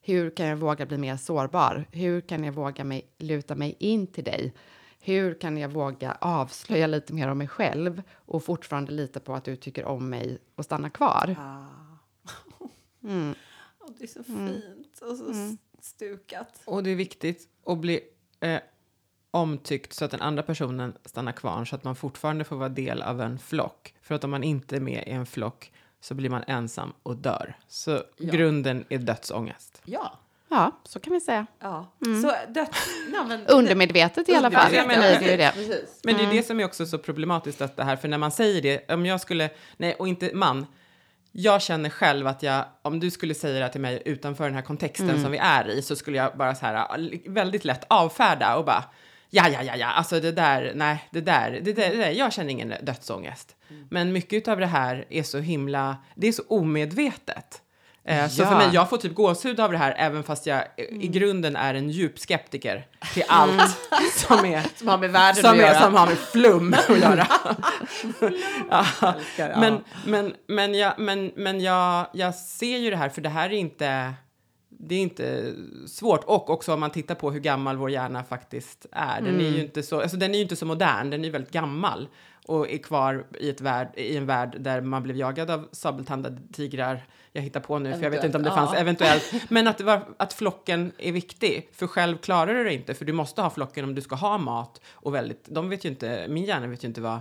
S1: hur kan jag våga bli mer sårbar? Hur kan jag våga mig, luta mig in till dig? Hur kan jag våga avslöja lite mer om mig själv och fortfarande lita på att du tycker om mig och stanna kvar? Ah.
S4: Mm. Oh, det är så mm. fint och så mm. stukat.
S3: Och det är viktigt att bli eh, omtyckt så att den andra personen stannar kvar så att man fortfarande får vara del av en flock. För att om man inte är med i en flock så blir man ensam och dör. Så ja. grunden är dödsångest.
S4: Ja.
S1: Ja, så kan vi säga.
S4: Ja. Mm. Så döds...
S1: No, men... Undermedvetet i alla fall. Ja, men, det, det.
S3: men det är mm. det som är också så problematiskt att det här, för när man säger det, om jag skulle, nej, och inte man, jag känner själv att jag, om du skulle säga det till mig utanför den här kontexten mm. som vi är i, så skulle jag bara så här väldigt lätt avfärda och bara, ja, ja, ja, ja, alltså det där, nej, det där, det där, det där jag känner ingen dödsångest. Mm. Men mycket av det här är så himla, det är så omedvetet. Eh, ja. Så för mig, jag får typ gåshud av det här även fast jag mm. i grunden är en djup skeptiker till allt mm. som, är,
S4: som har med världen
S3: som
S4: att
S3: är, göra. Som har med flum att göra. ja. Men, men, men, jag, men, men jag, jag ser ju det här, för det här är inte det är inte svårt. Och också om man tittar på hur gammal vår hjärna faktiskt är. Den, mm. är, ju inte så, alltså den är ju inte så modern, den är väldigt gammal och är kvar i, ett värld, i en värld där man blev jagad av sabeltandade tigrar. Jag hittar på nu, eventuellt. för jag vet inte om det fanns, ja. eventuellt. Men att, var, att flocken är viktig, för själv klarar du det inte, för du måste ha flocken om du ska ha mat. Och väldigt, de vet ju inte, min hjärna vet ju inte vad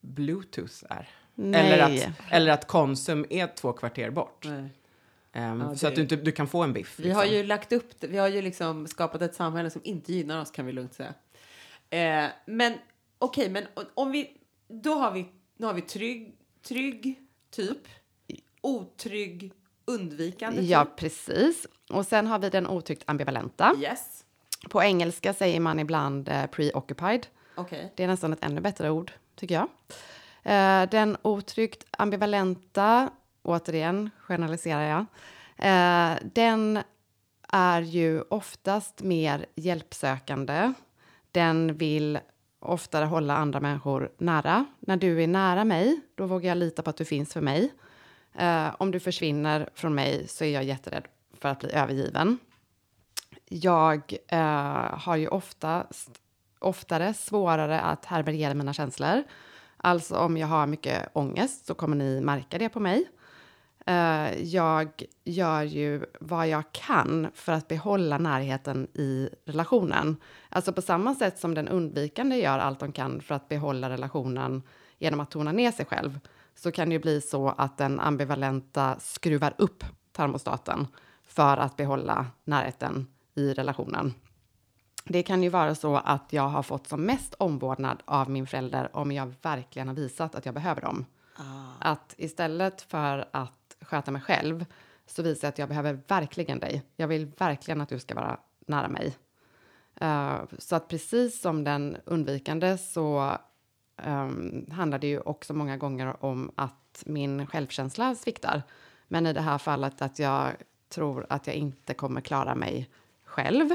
S3: bluetooth är. Eller att, eller att Konsum är två kvarter bort. Um, ja, så att du, inte, du kan få en biff.
S4: Vi har liksom. ju lagt upp Vi har ju liksom skapat ett samhälle som inte gynnar oss kan vi lugnt säga. Eh, men okej, okay, men om vi då har vi, nu har vi trygg, trygg typ, otrygg, undvikande typ.
S1: Ja, precis. Och sen har vi den otryggt ambivalenta.
S4: Yes.
S1: På engelska säger man ibland uh, preoccupied.
S4: Okay.
S1: Det är nästan ett ännu bättre ord, tycker jag. Uh, den otryggt ambivalenta, återigen generaliserar jag, uh, den är ju oftast mer hjälpsökande. Den vill oftare hålla andra människor nära. När du är nära mig, då vågar jag lita på att du finns för mig. Eh, om du försvinner från mig så är jag jätterädd för att bli övergiven. Jag eh, har ju oftast, oftare svårare att härbärgera mina känslor. Alltså om jag har mycket ångest så kommer ni märka det på mig. Uh, jag gör ju vad jag kan för att behålla närheten i relationen. Alltså på samma sätt som den undvikande gör allt de kan för att behålla relationen genom att tona ner sig själv så kan det ju bli så att den ambivalenta skruvar upp termostaten för att behålla närheten i relationen. Det kan ju vara så att jag har fått som mest omvårdnad av min förälder om jag verkligen har visat att jag behöver dem. Ah. Att istället för att sköta mig själv så visar jag att jag behöver verkligen dig. Jag vill verkligen att du ska vara nära mig. Uh, så att precis som den undvikande så um, handlar det ju också många gånger om att min självkänsla sviktar. Men i det här fallet att jag tror att jag inte kommer klara mig själv.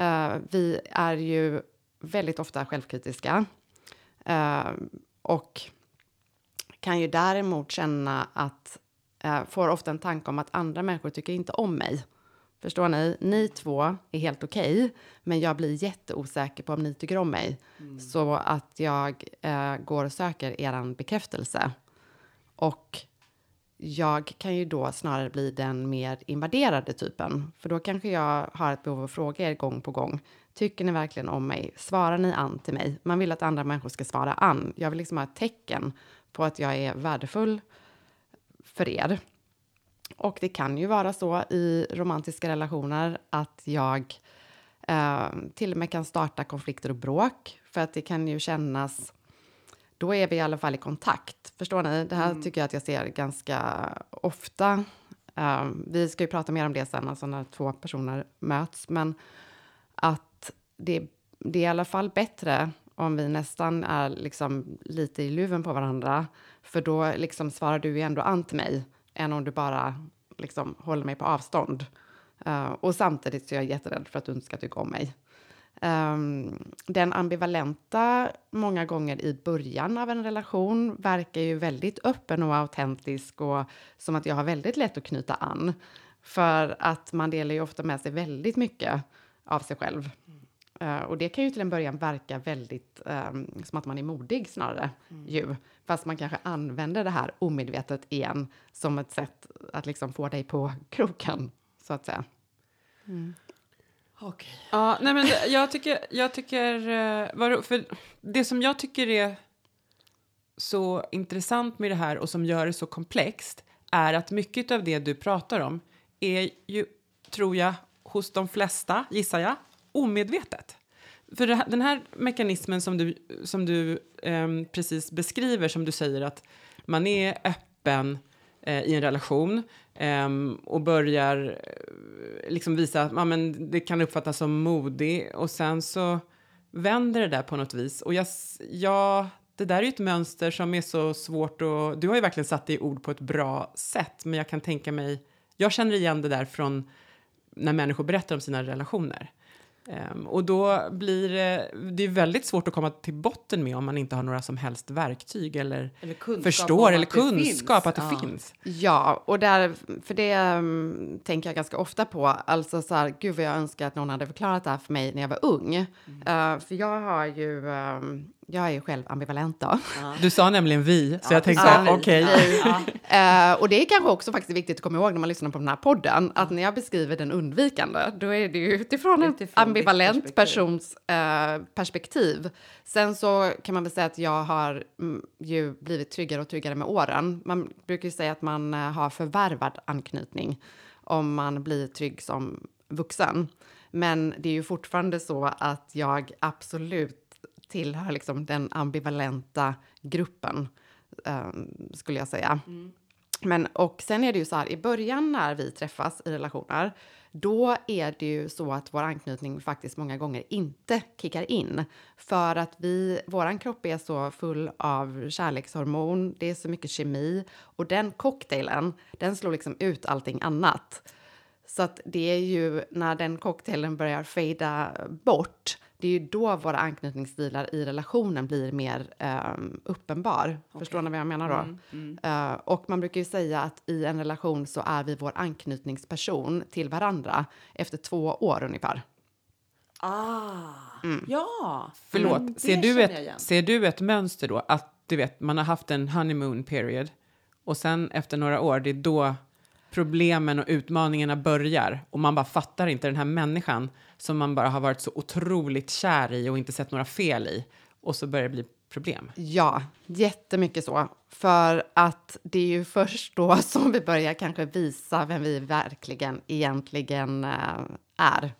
S1: Uh, vi är ju väldigt ofta självkritiska. Uh, och kan ju däremot känna att eh, får ofta en tanke om att andra människor tycker inte om mig. Förstår ni? Ni två är helt okej, okay, men jag blir jätteosäker på om ni tycker om mig. Mm. Så att jag eh, går och söker er bekräftelse. Och jag kan ju då snarare bli den mer invaderade typen. För då kanske jag har ett behov av att fråga er gång på gång. Tycker ni verkligen om mig? Svarar ni an till mig? Man vill att andra människor ska svara an. Jag vill liksom ha ett tecken på att jag är värdefull för er. Och det kan ju vara så i romantiska relationer att jag eh, till och med kan starta konflikter och bråk för att det kan ju kännas då är vi i alla fall i kontakt. Förstår ni? Det här mm. tycker jag att jag ser ganska ofta. Um, vi ska ju prata mer om det sen, alltså när två personer möts. Men att det, det är i alla fall bättre om vi nästan är liksom lite i luven på varandra, för då liksom svarar du ju ändå an till mig, än om du bara liksom håller mig på avstånd. Uh, och samtidigt så är jag jätterädd för att du inte ska tycka om mig. Um, den ambivalenta, många gånger i början av en relation, verkar ju väldigt öppen och autentisk och som att jag har väldigt lätt att knyta an. För att man delar ju ofta med sig väldigt mycket av sig själv. Uh, och det kan ju till en början verka väldigt um, som att man är modig snarare. Mm. Ju. Fast man kanske använder det här omedvetet igen som ett sätt att liksom få dig på kroken, så att säga.
S3: Mm. Okej. Ja, nej men jag tycker, jag tycker, eh, för det som jag tycker är så intressant med det här och som gör det så komplext är att mycket av det du pratar om är ju, tror jag, hos de flesta, gissar jag, omedvetet. För den här mekanismen som du, som du eh, precis beskriver, som du säger att man är öppen eh, i en relation eh, och börjar eh, liksom visa att ja, men det kan uppfattas som modig och sen så vänder det där på något vis. Och jag, jag, det där är ju ett mönster som är så svårt och du har ju verkligen satt det i ord på ett bra sätt, men jag kan tänka mig, jag känner igen det där från när människor berättar om sina relationer. Um, och då blir det, det är väldigt svårt att komma till botten med om man inte har några som helst verktyg eller, eller förstår eller kunskap att det ja. finns.
S1: Ja, och där, för det um, tänker jag ganska ofta på. Alltså så här, gud vad jag önskar att någon hade förklarat det här för mig när jag var ung. Mm. Uh, för jag har ju um, jag är ju själv ambivalent då.
S3: Ja. Du sa nämligen vi, så ja, jag tänkte ja, okej. Okay.
S1: Ja. uh, och det är kanske också faktiskt viktigt att komma ihåg när man lyssnar på den här podden, att när jag beskriver den undvikande, då är det ju utifrån, utifrån en ambivalent perspektiv. persons uh, perspektiv. Sen så kan man väl säga att jag har mm, ju blivit tryggare och tryggare med åren. Man brukar ju säga att man uh, har förvärvad anknytning om man blir trygg som vuxen. Men det är ju fortfarande så att jag absolut tillhör liksom den ambivalenta gruppen, um, skulle jag säga. Mm. Men, och sen är det ju så här, i början när vi träffas i relationer, då är det ju så att vår anknytning faktiskt många gånger inte kickar in. För att vi, våran kropp är så full av kärlekshormon, det är så mycket kemi och den cocktailen, den slår liksom ut allting annat. Så att det är ju när den cocktailen börjar fejda bort det är ju då våra anknytningsstilar i relationen blir mer um, uppenbar. Okay. Förstår ni vad jag menar då? Mm, mm. Uh, och man brukar ju säga att i en relation så är vi vår anknytningsperson till varandra efter två år ungefär.
S4: Ah, mm. ja!
S3: Förlåt, mm, ser, du ett, ser du ett mönster då? Att du vet, man har haft en honeymoon period och sen efter några år, det är då problemen och utmaningarna börjar och man bara fattar inte den här människan som man bara har varit så otroligt kär i och inte sett några fel i och så börjar det bli problem.
S1: Ja, jättemycket så. För att det är ju först då som vi börjar kanske visa vem vi verkligen egentligen äh, är.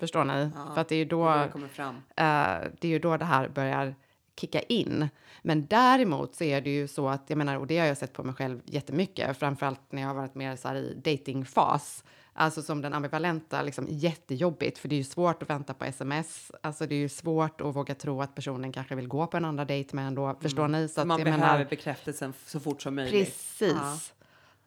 S1: Förstår ni? Ja, För att det är ju då det, äh, det är ju då det här börjar kicka in. Men däremot så är det ju så att, jag menar, och det har jag sett på mig själv jättemycket, framförallt när jag har varit mer så här i datingfas, alltså som den ambivalenta, liksom jättejobbigt, för det är ju svårt att vänta på sms, alltså det är ju svårt att våga tro att personen kanske vill gå på en andra dejt med ändå, mm. förstår ni?
S4: Så Man behöver menar, bekräftelsen så fort som möjligt.
S1: Precis.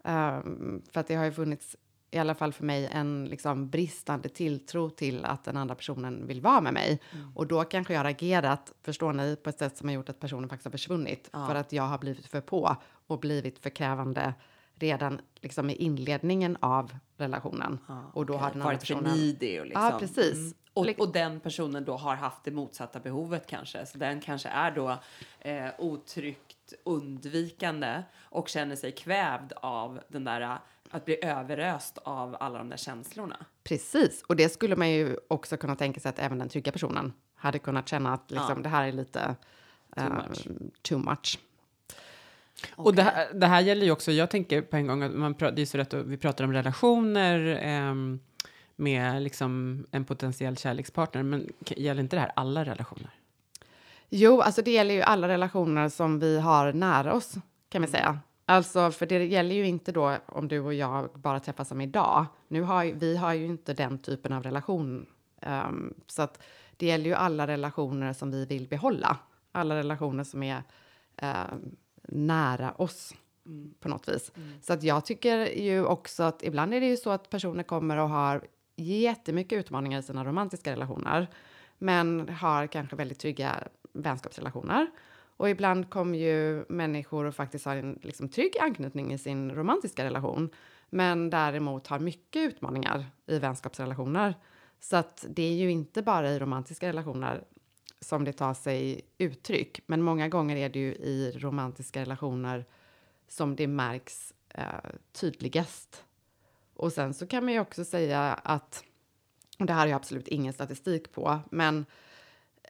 S1: Ja. Um, för att det har ju funnits i alla fall för mig, en liksom bristande tilltro till att den andra personen vill vara med mig. Mm. Och då kanske jag har agerat, förstår ni, på ett sätt som har gjort att personen faktiskt har försvunnit. Ja. För att jag har blivit för på och blivit för krävande redan liksom i inledningen av relationen. Ja, och då okay. har den andra personen...
S4: Varit för nidig och liksom.
S1: Ja, precis. Mm.
S4: Och, och, den personen då har haft det motsatta behovet kanske. Så den kanske är då eh, otryggt undvikande och känner sig kvävd av den där att bli överöst av alla de där känslorna.
S1: Precis, och det skulle man ju också kunna tänka sig att även den trygga personen hade kunnat känna att liksom, ja. det här är lite too uh, much. Too much.
S3: Okay. Och det här, det här, gäller ju också, jag tänker på en gång att man, det är så rätt vi pratar om relationer eh, med liksom en potentiell kärlekspartner, men gäller inte det här alla relationer?
S1: Jo, alltså det gäller ju alla relationer som vi har nära oss, kan vi mm. säga. Alltså, för det gäller ju inte då om du och jag bara träffas som idag. Nu har vi har ju inte den typen av relation. Um, så att det gäller ju alla relationer som vi vill behålla. Alla relationer som är eh, nära oss mm. på något vis. Mm. Så att jag tycker ju också att ibland är det ju så att personer kommer och har jättemycket utmaningar i sina romantiska relationer, men har kanske väldigt trygga vänskapsrelationer. Och ibland kommer ju människor och faktiskt har en liksom, trygg anknytning i sin romantiska relation, men däremot har mycket utmaningar i vänskapsrelationer. Så att det är ju inte bara i romantiska relationer som det tar sig uttryck, men många gånger är det ju i romantiska relationer som det märks eh, tydligast. Och sen så kan man ju också säga att, och det här har jag absolut ingen statistik på, men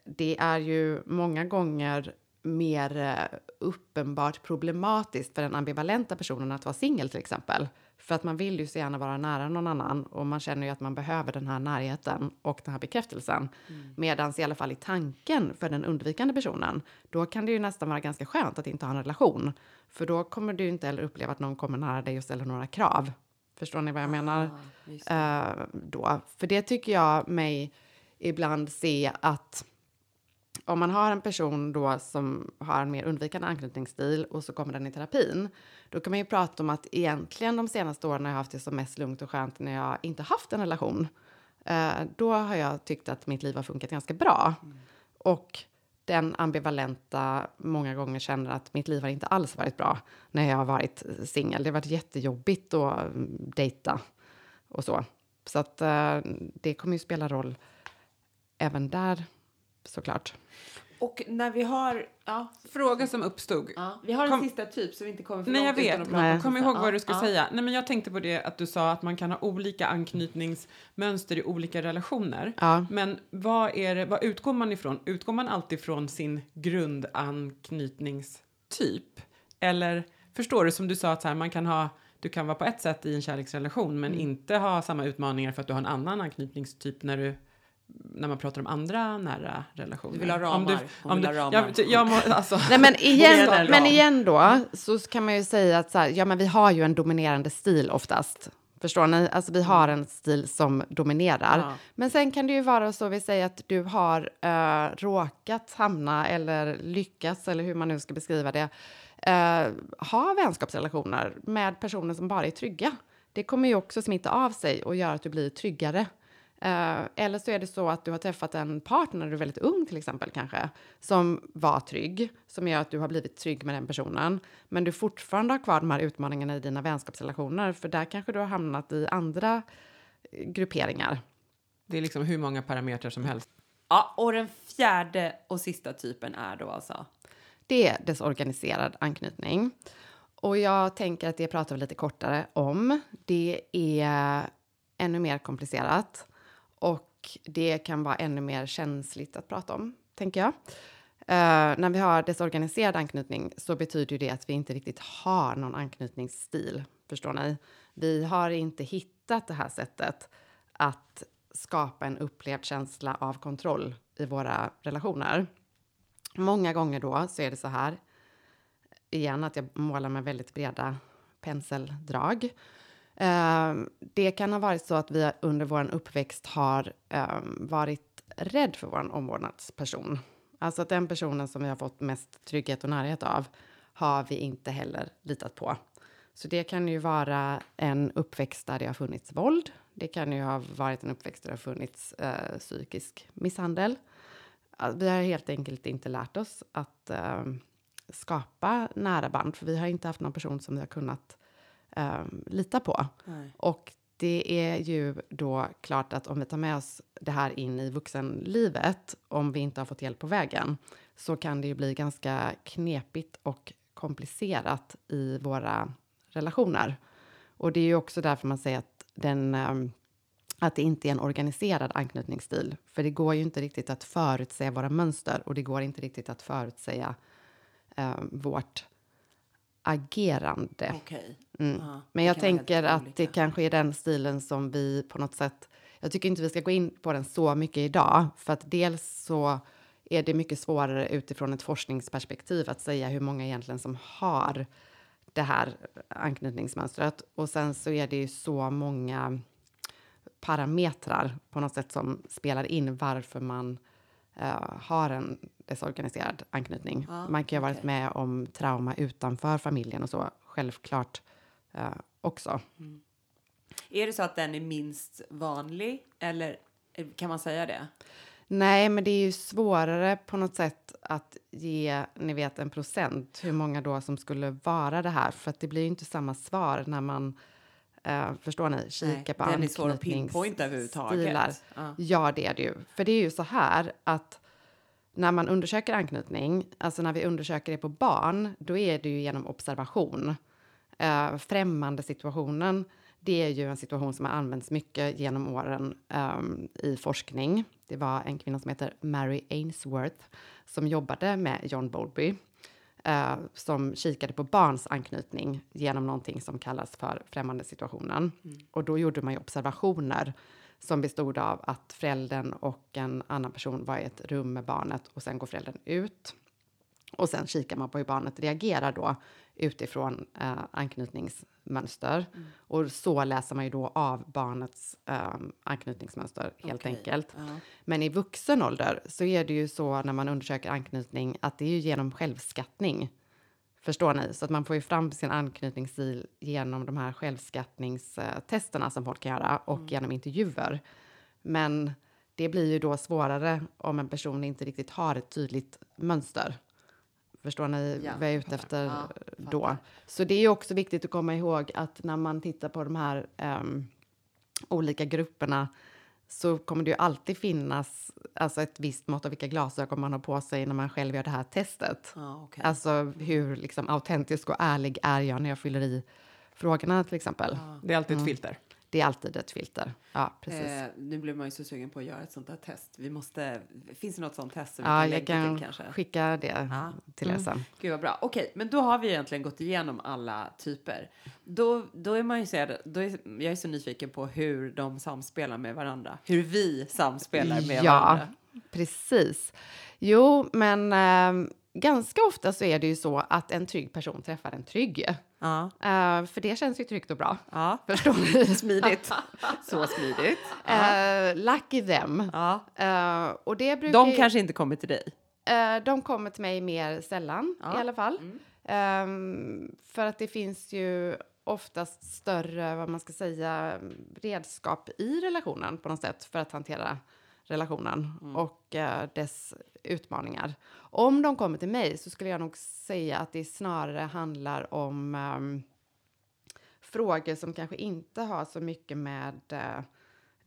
S1: det är ju många gånger mer eh, uppenbart problematiskt för den ambivalenta personen att vara singel till exempel. För att man vill ju så gärna vara nära någon annan och man känner ju att man behöver den här närheten och den här bekräftelsen. Mm. Medan i alla fall i tanken för den undvikande personen, då kan det ju nästan vara ganska skönt att inte ha en relation. För då kommer du inte heller uppleva att någon kommer nära dig och ställer några krav. Förstår ni vad jag menar? Ah, uh, då. För det tycker jag mig ibland se att om man har en person då som har en mer undvikande anknytningsstil och så kommer den i terapin, då kan man ju prata om att egentligen de senaste åren har jag haft det som mest lugnt och skönt när jag inte haft en relation. Eh, då har jag tyckt att mitt liv har funkat ganska bra. Mm. Och den ambivalenta många gånger känner att mitt liv har inte alls varit bra när jag har varit singel. Det har varit jättejobbigt att mm, dejta och så. Så att eh, det kommer ju spela roll även där såklart.
S4: Och när vi har... Ja.
S3: Fråga som uppstod.
S4: Ja. Vi har en Kom. sista typ så vi inte kommer för
S3: Nej, jag vet. Nej. Kom ihåg vad du ska ja. säga. Nej, men jag tänkte på det att du sa att man kan ha olika anknytningsmönster i olika relationer.
S1: Ja.
S3: Men vad, är det, vad utgår man ifrån? Utgår man alltid från sin grundanknytningstyp? Eller förstår du som du sa att så här, man kan ha du kan vara på ett sätt i en kärleksrelation men mm. inte ha samma utmaningar för att du har en annan anknytningstyp när du när man pratar om andra nära relationer.
S4: Du vill ha ramar. Om du, om du,
S3: ramar. Jag, jag må, alltså.
S1: Nej, men, igen, men igen då så kan man ju säga att så här, ja, men vi har ju en dominerande stil oftast. Förstår ni? Alltså vi har en stil som dominerar. Ja. Men sen kan det ju vara så, vi säger att du har uh, råkat hamna eller lyckats, eller hur man nu ska beskriva det, uh, ha vänskapsrelationer med personer som bara är trygga. Det kommer ju också smitta av sig och göra att du blir tryggare Uh, eller så är det så att du har träffat en partner när du är väldigt ung till exempel kanske, som var trygg, som gör att du har blivit trygg med den personen, men du fortfarande har kvar de här utmaningarna i dina vänskapsrelationer, för där kanske du har hamnat i andra eh, grupperingar.
S3: Det är liksom hur många parametrar som helst.
S4: Ja, och den fjärde och sista typen är då alltså?
S1: Det är desorganiserad anknytning. Och jag tänker att det pratar vi lite kortare om. Det är ännu mer komplicerat. Och det kan vara ännu mer känsligt att prata om, tänker jag. Uh, när vi har desorganiserad anknytning så betyder det att vi inte riktigt har någon anknytningsstil. Förstår ni? Vi har inte hittat det här sättet att skapa en upplevd känsla av kontroll i våra relationer. Många gånger då så är det så här, igen att jag målar med väldigt breda penseldrag. Ehm, det kan ha varit så att vi under vår uppväxt har ehm, varit rädd för vår omvårdnadsperson. Alltså att den personen som vi har fått mest trygghet och närhet av har vi inte heller litat på. Så det kan ju vara en uppväxt där det har funnits våld. Det kan ju ha varit en uppväxt där det har funnits eh, psykisk misshandel. Vi har helt enkelt inte lärt oss att eh, skapa nära band, för vi har inte haft någon person som vi har kunnat um, lita på. Nej. Och det är ju då klart att om vi tar med oss det här in i vuxenlivet, om vi inte har fått hjälp på vägen, så kan det ju bli ganska knepigt och komplicerat i våra relationer. Och det är ju också därför man säger att, den, um, att det inte är en organiserad anknytningsstil. För det går ju inte riktigt att förutsäga våra mönster och det går inte riktigt att förutsäga um, vårt agerande.
S4: Okay.
S1: Mm. Ja, Men jag tänker att det kanske är den stilen som vi på något sätt... Jag tycker inte vi ska gå in på den så mycket idag, för att dels så är det mycket svårare utifrån ett forskningsperspektiv att säga hur många egentligen som har det här anknytningsmönstret. Och sen så är det ju så många parametrar på något sätt som spelar in varför man uh, har en desorganiserad anknytning.
S4: Ah,
S1: Man kan ju ha varit
S4: okej.
S1: med om trauma utanför familjen och så, självklart uh, också.
S4: Är det så att den är minst vanlig eller eh, kan man säga det?
S1: Nej, men det är ju svårare på något sätt att ge, ni vet, en procent hur många då som skulle vara det här, för att det blir ju inte samma svar när man, eh, förstår ni, på
S4: svår att pinpointa
S1: anknytningsstilar.
S4: överhuvudtaget. Ja.
S1: Det är det ju. För det är ju så här att när man undersöker anknytning, alltså när vi undersöker det på barn, då är det ju genom observation. Uh, främmande situationen, det är ju en situation som har använts mycket genom åren ehm, i forskning. Det var en kvinna som heter Mary Ainsworth som jobbade med John Bowlby eh, som kikade på barns anknytning genom någonting som kallas för främmande situationen. Och då gjorde man ju observationer som bestod av att föräldern och en annan person var i ett rum med barnet och sen går föräldern ut. Och sen kikar man på hur barnet reagerar då utifrån eh, anknytningsmönster. Och så läser man ju då av barnets eh, anknytningsmönster helt
S4: Okej,
S1: enkelt.
S4: ja.
S1: Men i vuxen ålder så är det ju så när man undersöker anknytning att det är ju genom självskattning. Förstår ni? Så att man får ju fram sin anknytningsstil genom de här självskattningstesterna som folk kan göra och genom intervjuer. Men det blir ju då svårare om en person inte riktigt har ett tydligt mönster. Förstår ni
S4: Ja,
S1: vad jag är ute efter
S4: Ja,
S1: då? Så det är också viktigt att komma ihåg att när man tittar på de här ehm, olika grupperna så kommer det ju alltid finnas alltså ett visst mått av vilka glasögon man har på sig när man själv gör det här testet.
S4: Ja, okej.
S1: Alltså hur liksom, autentisk och ärlig är jag när jag fyller i frågorna till exempel.
S3: Det är alltid ett filter.
S1: Det är alltid ett filter. Ja, precis.
S4: Eh, nu blir man ju så sugen på att göra ett sånt här test. Vi måste, finns det något sånt test som vi
S1: ja,
S4: kan
S1: jag kan
S4: till kanske?
S1: skicka det
S4: Ja.
S1: till er sen.
S4: Gud vad bra. Okej, men då har vi egentligen gått igenom alla typer. Då, då är man ju så, då är, jag är så nyfiken på hur de samspelar med varandra. Hur vi samspelar med
S1: Ja,
S4: varandra.
S1: precis. Jo, men eh, ganska ofta så är det ju så att en trygg person träffar en trygg.
S4: Ja,
S1: Eh, för det känns ju tryggt och bra.
S4: ja.
S1: Förstår ni?
S4: Smidigt. så smidigt.
S1: Eh, lucky them.
S4: Ja.
S1: Eh, och det brukar
S4: De
S1: ju-
S4: kanske inte kommer till dig.
S1: De kommer till mig mer sällan i alla fall.
S4: Mm.
S1: Ehm, för att det finns ju oftast större, vad man ska säga, redskap i relationen på något sätt för att hantera relationen
S4: Mm.
S1: och eh, dess utmaningar. Om de kommer till mig så skulle jag nog säga att det snarare handlar om ehm, frågor som kanske inte har så mycket med eh,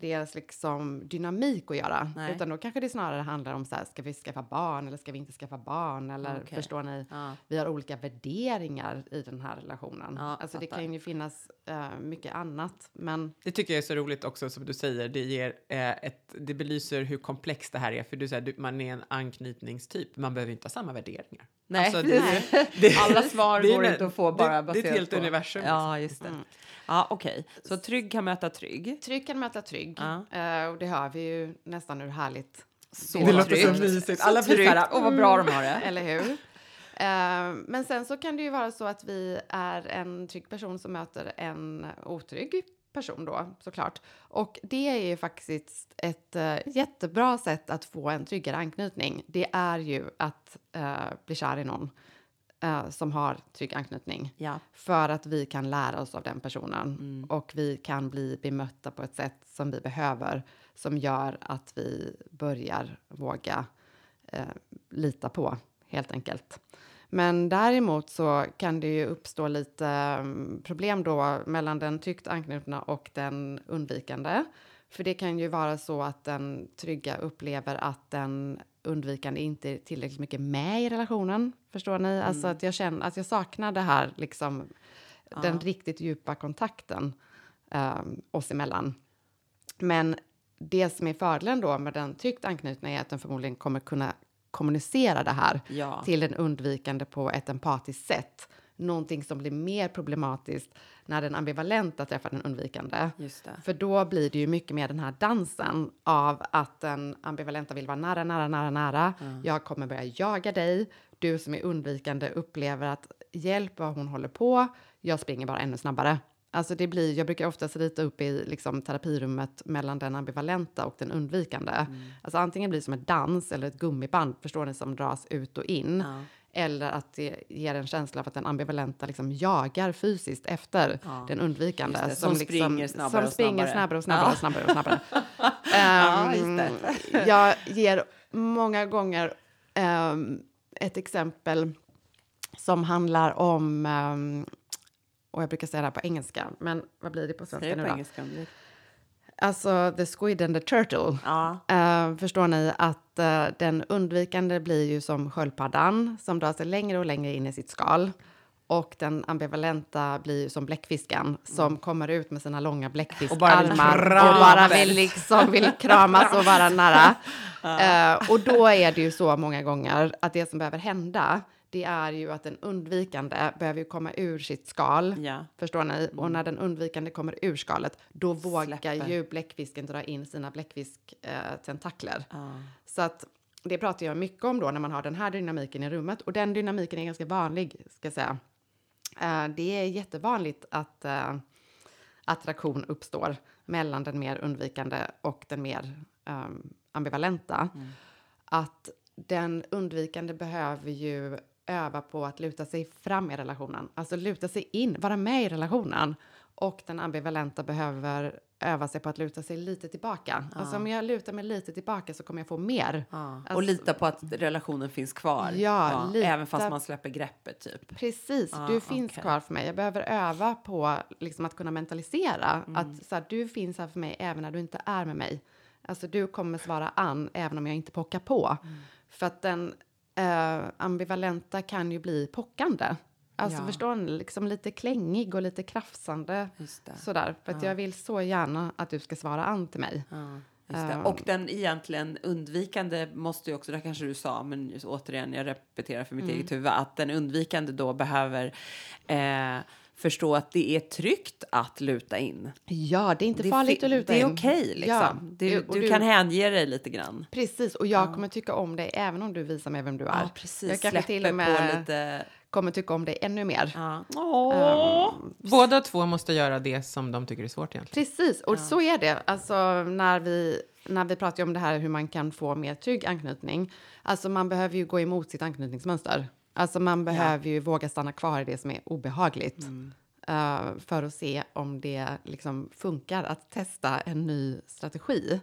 S1: deras liksom dynamik att göra.
S4: Nej.
S1: Utan då kanske det snarare handlar om så här, ska vi skaffa barn eller ska vi inte skaffa barn? Eller
S4: Okej.
S1: förstår ni?
S4: Ja.
S1: Vi har olika värderingar i den här relationen.
S4: Ja,
S1: alltså det
S4: fattar.
S1: kan ju finnas eh, mycket annat. Men
S3: Det tycker jag är så roligt också som du säger. Det, ger, eh, ett, det belyser hur komplext det här är. För du säger du, man är en anknytningstyp. Man behöver inte ha samma värderingar.
S4: Nej,
S3: Alltså, det-
S1: Nej.
S3: det-
S4: alla svar
S3: det
S4: går inte att få
S3: det-
S4: bara
S3: det är
S4: baserat
S3: ett helt
S4: på...
S3: universum,
S4: Ja, just det.
S1: Mm.
S4: Ja, okej. Så trygg kan möta trygg.
S1: trygg kan möta trygg.
S4: Ja.
S1: Eh, och det hör vi ju nästan hur härligt.
S4: Så
S3: det låter så
S4: tryggt.
S3: mysigt.
S4: Så
S3: Alla blir så
S4: tryggt.
S3: här,
S4: Och vad bra de har det.
S1: Eller hur? Eh, men sen så kan det ju vara så att vi är en trygg person som möter en otrygg person då såklart. Och det är ju faktiskt ett eh, jättebra sätt att få en tryggare anknytning. Det är ju att eh, bli kär i någon eh, som har trygg anknytning.
S4: Ja.
S1: För att vi kan lära oss av den personen
S4: Mm.
S1: och vi kan bli bemötta på ett sätt som vi behöver som gör att vi börjar våga eh, lita på, helt enkelt. Men däremot så kan det ju uppstå lite mm, problem då mellan den tryggt anknutna och den undvikande. För det kan ju vara så att den trygga upplever att den undvikande inte är tillräckligt mycket med i relationen. Förstår ni? Alltså att jag känner att jag saknar det här, liksom den riktigt djupa kontakten um, oss emellan. Men det som är fördelen då med den tryggt anknutna är att den förmodligen kommer kunna kommunicera det här
S4: Ja.
S1: till den undvikande på ett empatiskt sätt. Någonting som blir mer problematiskt när den ambivalenta träffar den undvikande. För då blir det ju mycket mer den här dansen av att den ambivalenta vill vara nära, nära, nära, nära. Jag kommer börja jaga dig. Du som är undvikande upplever att hjälp vad hon håller på. Jag springer bara ännu snabbare. Alltså det blir, jag brukar oftast rita upp i liksom, terapirummet mellan den ambivalenta och den undvikande. Mm. Alltså antingen blir det som ett dans eller ett gummiband, förstår ni, som dras ut och in. Ja. Eller att det ger en känsla av att den ambivalenta liksom jagar fysiskt efter ja. den undvikande.
S4: Det, som, som, liksom, springer snabbare
S1: som springer snabbare och snabbare, ja. och snabbare, och snabbare. um, jag ger många gånger um, ett exempel som handlar om um, och jag brukar säga det här på engelska, men vad blir det på svenska nu då? Engelska, Alltså the squid and the turtle. Ja. Uh, förstår ni att uh, den undvikande blir ju som sköldpaddan som drar sig längre och längre in i sitt skal. Och den ambivalenta blir ju som bläckfisken mm. som kommer ut med sina långa bläckfiskarmar och, och bara vill, liksom, vill kramas och vara nära. Uh, och då är det ju så många gånger att det som behöver hända det är ju att den undvikande behöver komma ur sitt skal. Ja. Förstår ni? Mm. Och när den undvikande kommer ur skalet, då vågar Släpper. ju bläckfisken dra in sina bläckfisktentakler. Eh, ah. Så att det pratar jag mycket om då när man har den här dynamiken i rummet. Och den dynamiken är ganska vanlig, ska jag säga. Eh, det är jättevanligt att eh, attraktion uppstår mellan den mer undvikande och den mer um, ambivalenta. Mm. Att den undvikande behöver ju öva på att luta sig fram i relationen, alltså luta sig in, vara med i relationen. Och den ambivalenta behöver öva sig på att luta sig lite tillbaka. Ja. Alltså om jag lutar mig lite tillbaka så kommer jag få mer. Ja.
S4: Alltså, och lita på att relationen finns kvar.
S1: Ja, ja. Lita...
S4: Även fast man släpper greppet typ.
S1: Precis, du finns okay. kvar för mig. Jag behöver öva på liksom, att kunna mentalisera mm. att så här, du finns här för mig även när du inte är med mig. Alltså du kommer svara an även om jag inte pockar på. Mm. För att den Uh, ambivalenta kan ju bli pockande. Alltså ja. förstår ni, liksom lite klängig och lite krafsande. Sådär, för att ja. jag vill så gärna att du ska svara an till mig.
S4: Uh, och den egentligen undvikande måste ju också, det kanske du sa, men återigen, jag repeterar för mitt mm. eget huvud, att den undvikande då behöver eh, förstå att det är tryggt att luta in.
S1: Ja, det är inte det farligt att luta
S4: in.
S1: Det
S4: är okej, okay, liksom. Ja, du, du, du, kan hänge dig lite grann.
S1: Precis, och jag ja. kommer tycka om dig även om du visar mig vem du är. Ja,
S4: precis.
S1: Jag
S4: kanske till och med
S1: lite... kommer tycka om dig ännu mer. Ja.
S3: Um, Båda två måste göra det som de tycker är svårt egentligen.
S1: Precis, och så är det. Alltså när vi, när vi pratar om det här hur man kan få mer trygg anknytning. Alltså man behöver ju gå emot sitt anknytningsmönster. Alltså man behöver ja. ju våga stanna kvar i det som är obehagligt. Mm. Uh, för att se om det liksom funkar att testa en ny strategi.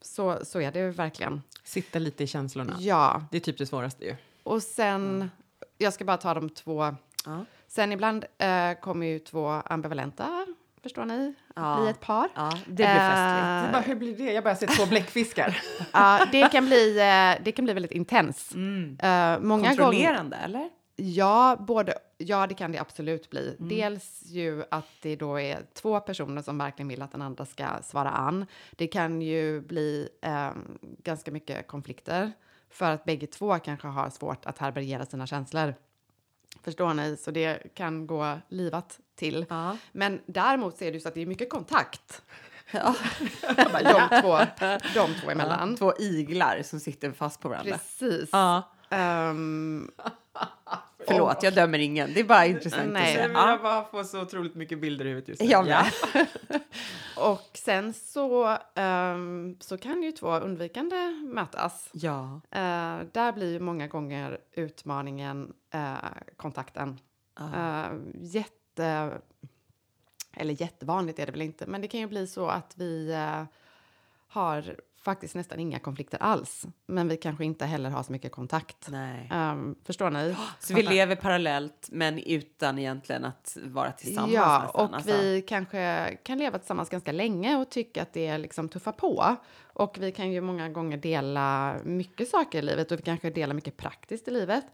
S1: Så, så är det verkligen.
S3: Sitta lite i känslorna.
S1: Ja.
S3: Det är typ det svåraste ju.
S1: Och sen, mm. jag ska bara ta de två. Ja. Sen ibland uh, kommer ju två ambivalenta förstår ni, ja. bli ett par.
S4: Ja, det blir festligt.
S3: Uh, bara, hur blir det? Jag bara sett två bläckfiskar.
S1: ja, det kan bli, uh, det kan bli väldigt intens.
S4: Mm. Uh, många Kontrollerande, gång... eller?
S1: Ja, både, ja, det kan det absolut bli. Mm. Dels ju att det då är två personer som verkligen vill att den andra ska svara an. Det kan ju bli eh, ganska mycket konflikter för att bägge två kanske har svårt att härbärgera sina känslor. Förstår ni? Så det kan gå livat till. Ja. Men däremot det ju så att det är mycket kontakt. Ja. de, två, de två emellan.
S4: Ja, två iglar som sitter fast på varandra.
S1: Precis. Ja. Um,
S4: Förlåt, jag dömer ingen. Det är bara intressant
S3: Nej,
S4: att se.
S3: Jag bara får så otroligt mycket bilder i huvudet just nu.
S1: Jag med. och sen så, um, så kan ju två undvikande mötas.
S4: Ja.
S1: Uh, där blir ju många gånger utmaningen uh, kontakten. Uh. jätte... Eller jättevanligt är det väl inte, men det kan ju bli så att vi har faktiskt nästan inga konflikter alls. Men vi kanske inte heller har så mycket kontakt.
S4: Nej.
S1: Um, förstår ni?
S4: Så vi lever parallellt men utan egentligen att vara tillsammans
S1: Ja,
S4: nästan,
S1: och alltså. vi kanske kan leva tillsammans ganska länge och tycka att det är liksom tuffa på. Och vi kan ju många gånger dela mycket saker i livet och vi kanske delar mycket praktiskt i livet.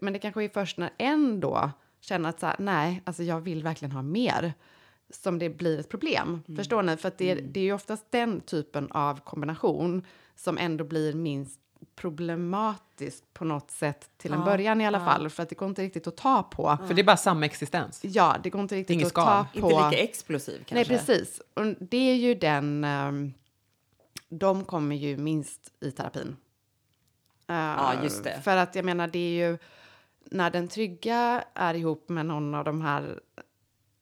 S1: Men det kanske är först när en då känner att så här, nej, alltså jag vill verkligen ha mer som det blir ett problem. Mm. Förstår ni? För att det, mm. det är ju oftast den typen av kombination som ändå blir minst problematiskt på något sätt till ja, en början i alla ja. fall. För att det går inte riktigt att ta på.
S3: För det är bara samma existens?
S1: Ja, det går inte riktigt Ingen att ta på.
S4: Inte lika explosiv kanske?
S1: Nej, precis. Och det är ju den... Um, de kommer ju minst i terapin. Uh,
S4: ja, just det.
S1: För att jag menar, det är ju när den trygga är ihop med någon av de här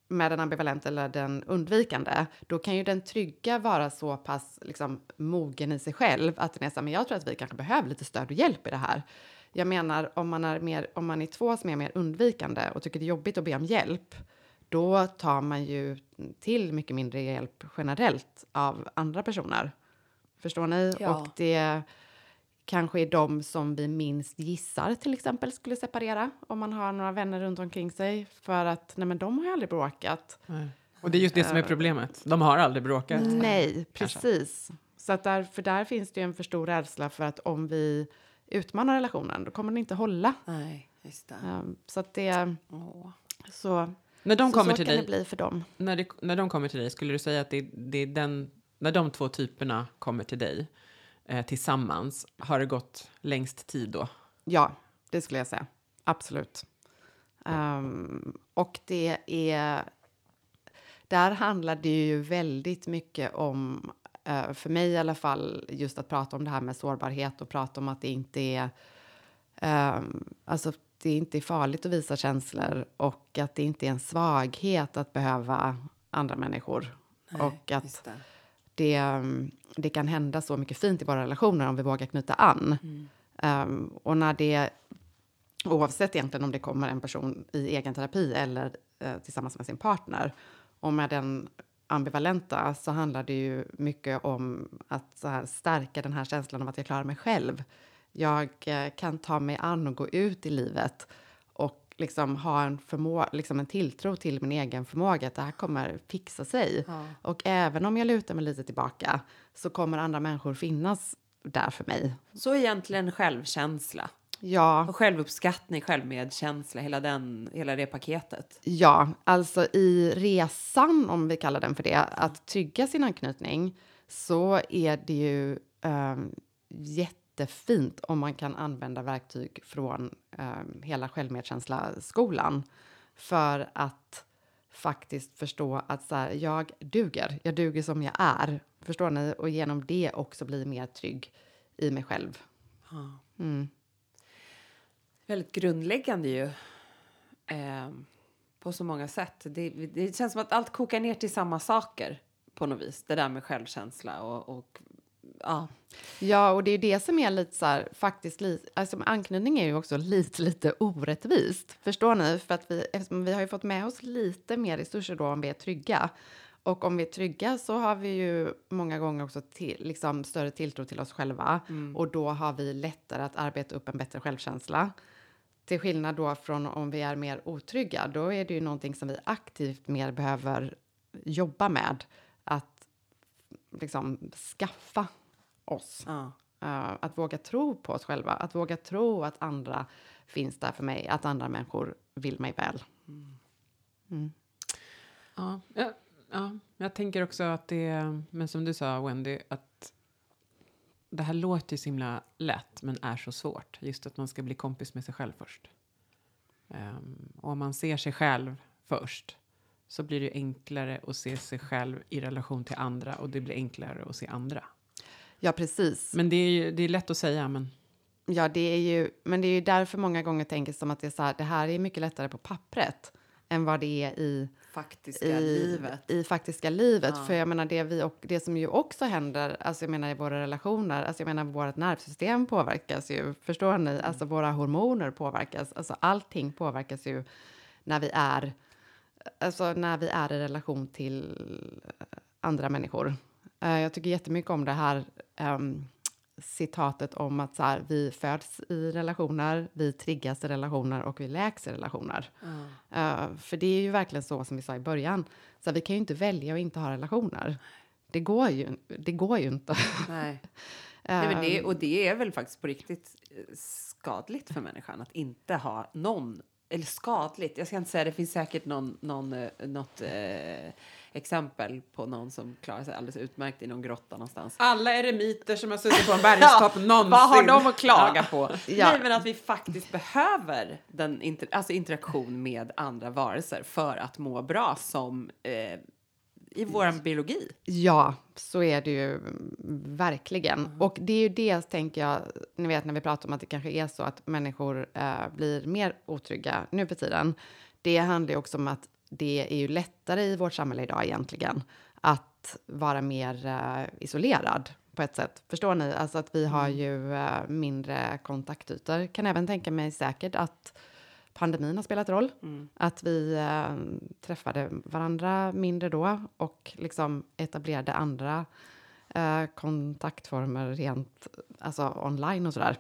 S1: med den ambivalenta eller den undvikande, då kan ju den trygga vara så pass liksom, mogen i sig själv att den är så men jag tror att vi kanske behöver lite stöd och hjälp i det här. Jag menar, om man är, mer, om man är två som är mer undvikande och tycker det är jobbigt att be om hjälp, då tar man ju till mycket mindre hjälp generellt av andra personer. Förstår ni?
S2: Ja.
S1: Och det kanske är de som vi minst gissar till exempel skulle separera om man har några vänner runt omkring sig för att nej men de har ju aldrig bråkat.
S3: Nej. Och det är just det som är problemet. De har aldrig bråkat.
S1: Nej,
S3: kanske.
S1: precis. Så att där, för där finns det ju en för stor rädsla för att om vi utmanar relationen då kommer den inte hålla.
S2: Nej, just det.
S1: Um, så att det
S2: Åh.
S1: så,
S3: När de
S1: så,
S3: kommer
S1: så
S3: till
S1: kan
S3: dig,
S1: det bli för dem.
S3: när, det, när de kommer till dig, skulle du säga att det, det är den, när de två typerna kommer till dig eh, tillsammans, har det gått längst tid då?
S1: Ja, det skulle jag säga. Absolut. Ehm, och det är... Där handlar det ju väldigt mycket om, eh, för mig i alla fall, just att prata om det här med sårbarhet och prata om att det inte är... ehm, alltså, det inte är farligt att visa känslor och att det inte är en svaghet att behöva andra människor.
S2: Nej,
S1: och att
S2: just det.
S1: det, mm, det kan hända så mycket fint i våra relationer om vi vågar knyta an.
S2: Mm.
S1: Um, och när det, oavsett egentligen om det kommer en person i egen terapi eller eh, tillsammans med sin partner, och med den ambivalenta så handlar det ju mycket om att här, stärka den här känslan av att jag klarar mig själv. Jag eh, kan ta mig an och gå ut i livet liksom ha en, förmå- liksom en tilltro till min egen förmåga att det här kommer fixa sig.
S2: Ja.
S1: Och även om jag lutar mig lite tillbaka så kommer andra människor finnas där för mig.
S4: Så egentligen självkänsla
S1: Ja,
S4: och självuppskattning, självmedkänsla, hela, den, hela det paketet.
S1: ja, alltså i resan, om vi kallar den för det, att trygga sin anknytning så är det ju um, jättefint om man kan använda verktyg från um, hela självmedkänsla-skolan för att faktiskt förstå att så här, jag duger, jag duger som jag är. Förstår ni? Och genom det också bli mer trygg i mig själv. Mm.
S4: Väldigt grundläggande ju. Eh, på så många sätt. Det, det känns som att allt kokar ner till samma saker på något vis. Det där med självkänsla och, och ja.
S1: Ja, och det är det som är lite så här, faktiskt alltså anknytning är ju också lite, lite orättvist. Förstår ni? För att vi, eftersom vi har ju fått med oss lite mer resurser då om vi är trygga. Och om vi är trygga så har vi ju många gånger också till, liksom större tilltro till oss själva. Och då har vi lättare att arbeta upp en bättre självkänsla. Till skillnad då från om vi är mer otrygga, då är det ju någonting som vi aktivt mer behöver jobba med. Att liksom skaffa oss.
S4: ja.
S1: Eh, att våga tro på oss själva, att våga tro att andra finns där för mig, att andra människor vill mig väl. Mm.
S3: Ja, ja, ja, jag tänker också att det, men som du sa Wendy, att det här låter ju så himla lätt men är så svårt. Just att man ska bli kompis med sig själv först. Ehm, och om man ser sig själv först så blir det enklare att se sig själv i relation till andra och det blir enklare att se andra.
S1: Ja, precis.
S3: Men det är ju det är lätt att säga, men
S1: Ja, det är ju, men det är ju därför många gånger tänker som att det är så här, det här är mycket lättare på pappret än vad det är i,
S4: Faktiska
S1: i,
S4: livet.
S1: i faktiska livet.
S4: Ja.
S1: För jag menar, det, vi, och, det som ju också händer, alltså jag menar i våra relationer, alltså jag menar vårt nervsystem påverkas ju, förstår ni? Alltså våra hormoner påverkas, alltså allting påverkas ju när vi är, alltså när vi är i relation till andra människor. Eh, jag tycker jättemycket om det här ehm, citatet om att så här, vi föds i relationer, vi triggas i relationer och vi läks i relationer.
S4: Ja.
S1: Eh, för det är ju verkligen så som vi sa i början. Så vi kan ju inte välja att inte ha relationer. Det går ju, det går ju inte.
S4: Nej. Nej, men det,
S1: Ehm,
S4: och det är väl faktiskt på riktigt eh, skadligt för människan att inte ha någon, eller skadligt, jag ska inte säga det finns säkert någon, någon, eh, något eh, exempel på någon som klarar sig alldeles utmärkt i någon grotta någonstans.
S3: alla eremiter som har suttit på en bergstopp någonsin.
S4: Vad har de att klaga på?
S1: Ja.
S4: Nej, men att vi faktiskt behöver den inter, alltså interaktion med andra varelser för att må bra som eh, i vår biologi.
S1: Ja, så är det ju mm, verkligen. Och det är ju det, tänker jag, ni vet när vi pratar om att det kanske är så att människor eh, blir mer otrygga nu för tiden. Det handlar ju också om att det är ju lättare i vårt samhälle idag egentligen att vara mer uh, isolerad på ett sätt. Förstår ni? Alltså att vi har mm. ju uh, mindre kontaktytor. Kan även tänka mig säkert att pandemin har spelat roll. Mm. Att vi uh, träffade varandra mindre då och liksom etablerade andra kontaktformer rent alltså online och sådär.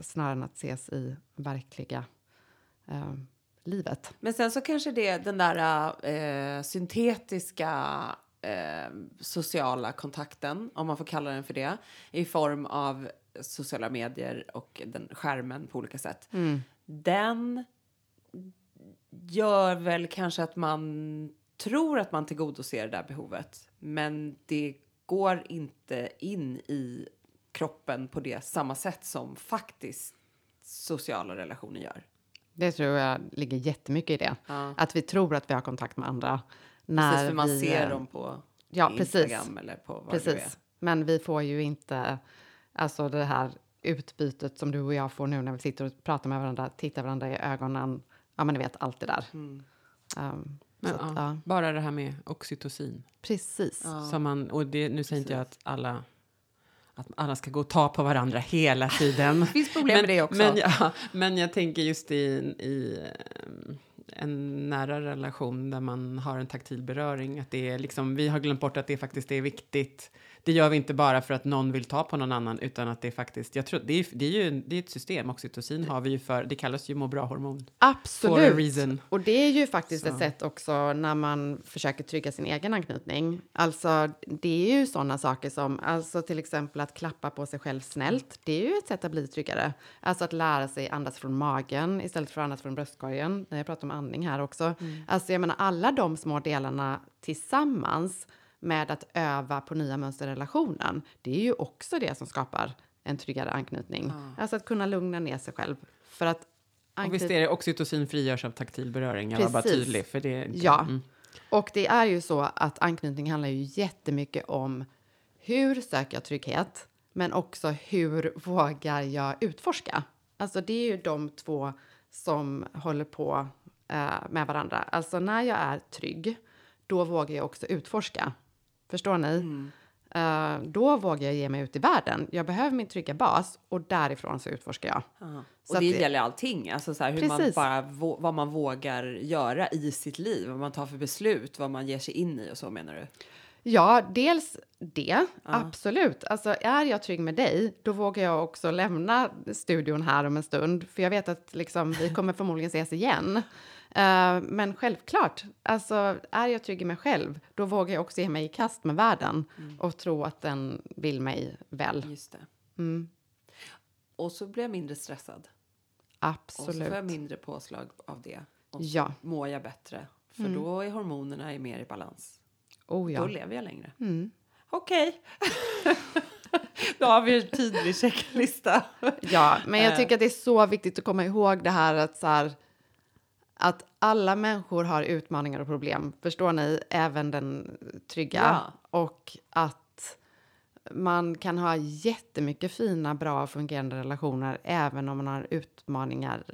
S1: snarare än att ses i verkliga livet.
S4: Men sen så kanske det är den där eh, syntetiska eh, sociala kontakten, om man får kalla den för det, i form av sociala medier och den skärmen på olika sätt. Mm. Den gör väl kanske att man tror att man tillgodoser det där behovet, men det går inte in i kroppen på det samma sätt som faktiskt sociala relationer gör.
S1: Det tror jag ligger jättemycket i det. Ja. Att vi tror att vi har kontakt med andra.
S4: När precis, för man vi, ser dem på ja, Instagram precis. eller på vad precis. det är.
S1: Men vi får ju inte alltså det här utbytet som du och jag får nu när vi sitter och pratar med varandra, tittar varandra i ögonen. Ja, men ni vet allt det där. Mm.
S3: Um, men, att, ja. Ja. Bara det här med oxytocin.
S1: Precis.
S3: Som man, och det, nu säger inte jag att alla att alla ska gå och ta på varandra hela tiden.
S4: det finns problem
S3: men,
S4: med det också.
S3: Men, ja, men jag tänker just i, i eh, en nära relation där man har en taktil beröring. Att det är liksom, vi har glömt bort att det faktiskt är viktigt det gör vi inte bara för att någon vill ta på någon annan utan att det är faktiskt, jag tror, det är, det är ju det är ett system, oxytocin har vi ju för, det kallas ju må bra-hormon.
S1: Absolut. Och det är ju faktiskt Så. ett sätt också när man försöker trygga sin egen anknytning. Alltså det är ju sådana saker som, alltså till exempel att klappa på sig själv snällt, det är ju ett sätt att bli tryggare. Alltså att lära sig andas från magen istället för att andas från bröstkorgen. Jag pratar om andning här också. Mm. Alltså jag menar alla de små delarna tillsammans med att öva på nya mönster i relationen, det är ju också det som skapar en tryggare anknytning. Ja. Alltså att kunna lugna ner sig själv. För att
S3: anknyt... Och visst är det oxytocin frigörs av taktil beröring, jag var bara tydlig. För det,
S1: ja, mm. och det är ju så att anknytning handlar ju jättemycket om hur söker jag trygghet, men också hur vågar jag utforska? Alltså det är ju de två som håller på eh, med varandra. Alltså när jag är trygg, då vågar jag också utforska. Förstår ni? Mm. Uh, då vågar jag ge mig ut i världen. Jag behöver min trygga bas och därifrån så utforskar jag.
S4: Uh. Och det gäller allting, alltså så här, hur man bara, vad man vågar göra i sitt liv, vad man tar för beslut, vad man ger sig in i och så menar du?
S1: Ja, dels det, uh. absolut. Alltså är jag trygg med dig, då vågar jag också lämna studion här om en stund, för jag vet att liksom, vi kommer förmodligen ses igen. Uh, men självklart, alltså, är jag trygg i mig själv, då vågar jag också ge mig i kast med världen mm. och tro att den vill mig väl.
S4: Just det. Mm. Och så blir jag mindre stressad.
S1: Absolut. Och så
S4: får jag mindre påslag av det. Och så ja. mår jag bättre. För mm. då är hormonerna mer i balans. Oh, ja. Då lever jag längre. Mm. Okej. Okay. då har vi en tydlig checklista.
S1: ja, men jag eh. tycker att det är så viktigt att komma ihåg det här att så här, att alla människor har utmaningar och problem, förstår ni? Även den trygga. Ja. Och att man kan ha jättemycket fina, bra, fungerande relationer även om man har utmaningar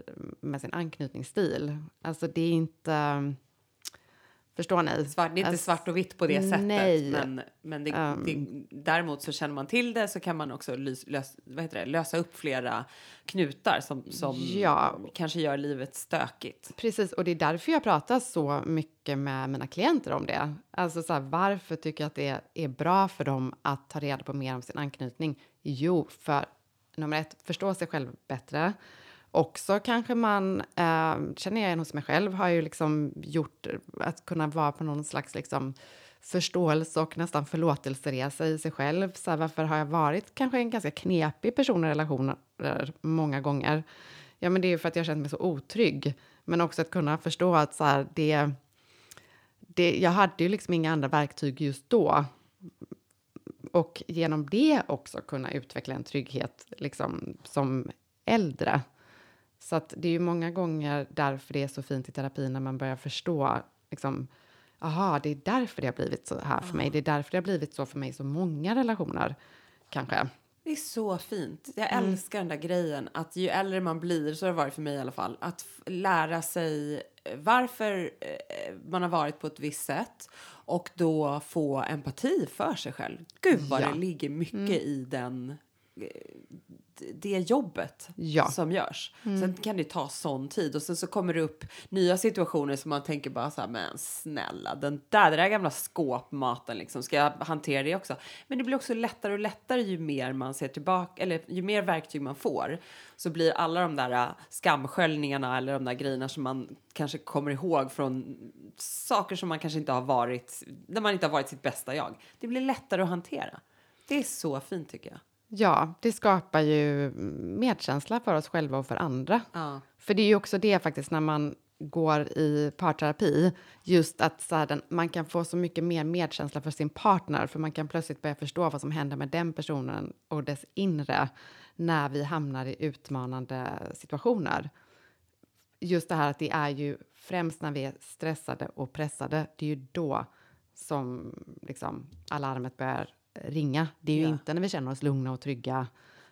S1: med sin anknytningsstil. Alltså det är inte Förstår ni?
S4: Svart, det är inte alltså, svart och vitt på det sättet. Nej. Men, men det, um, det, däremot så känner man till det så kan man också lös, lös, det, lösa upp flera knutar som, som ja. kanske gör livet stökigt.
S1: Precis, och det är därför jag pratar så mycket med mina klienter om det. Alltså så här, varför tycker jag att det är bra för dem att ta reda på mer om sin anknytning? Jo, för nummer ett, förstå sig själv bättre också kanske man, eh, känner jag igen hos mig själv, har ju liksom gjort att kunna vara på någon slags liksom förståelse och nästan förlåtelseresa i sig själv. Så här, varför har jag varit kanske en ganska knepig person i relationer många gånger? Ja, men det är ju för att jag känt mig så otrygg. Men också att kunna förstå att så här, det, det, jag hade ju liksom inga andra verktyg just då. Och genom det också kunna utveckla en trygghet liksom, som äldre. Så att det är ju många gånger därför det är så fint i terapi när man börjar förstå liksom, aha, det är därför det har blivit så här för mig. Det är därför det har blivit så för mig så många relationer, kanske.
S4: Det är så fint. Jag mm. älskar den där grejen att ju äldre man blir, så har det varit för mig i alla fall, att lära sig eh, varför eh, man har varit på ett visst sätt och då få empati för sig själv. Gud vad
S1: Ja.
S4: det ligger mycket
S1: Mm.
S4: i den eh, det jobbet
S1: Ja.
S4: som görs.
S1: Mm.
S4: Sen kan det ta sån tid och sen så kommer det upp nya situationer som man tänker bara så här, men snälla, den där, den där gamla skåpmaten liksom, ska jag hantera det också? Men det blir också lättare och lättare ju mer man ser tillbaka, eller ju mer verktyg man får, så blir alla de där äh, skamsköljningarna eller de där grejerna som man kanske kommer ihåg från saker som man kanske inte har varit, när man inte har varit sitt bästa jag. Det blir lättare att hantera. Det är så fint tycker jag.
S1: Ja, det skapar ju medkänsla för oss själva och för andra.
S4: Ja.
S1: För det är ju också det faktiskt när man går i parterapi, just att så den, man kan få så mycket mer medkänsla för sin partner, för man kan plötsligt börja förstå vad som händer med den personen och dess inre när vi hamnar i utmanande situationer. Just det här att det är ju främst när vi är stressade och pressade, det är ju då som liksom alarmet börjar ringa. Det är ju
S4: Ja.
S1: inte när vi känner oss lugna och trygga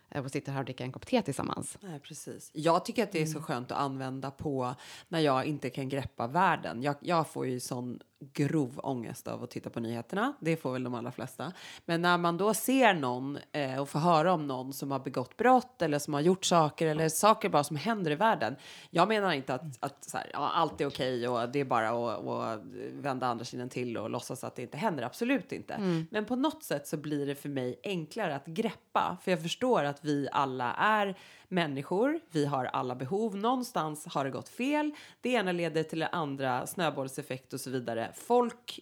S1: eh, och sitter här och dricker en kopp te tillsammans.
S4: Nej, precis. Jag tycker att det är så skönt att använda på när jag inte kan greppa världen. Jag, jag får ju sån grov ångest av att titta på nyheterna. Det får väl de allra flesta. Men när man då ser någon eh, och får höra om någon som har begått brott eller som har gjort saker eller saker bara som händer i världen. Jag menar inte att, att så här, ja, allt är okej och det är bara att, att vända andra sidan till och låtsas att det inte händer. Absolut inte. Men på något sätt så blir det för mig enklare att greppa. För jag förstår att vi alla är människor. Vi har alla behov. Någonstans har det gått fel. Det ena leder till det andra, snöbollseffekt och så vidare. Folk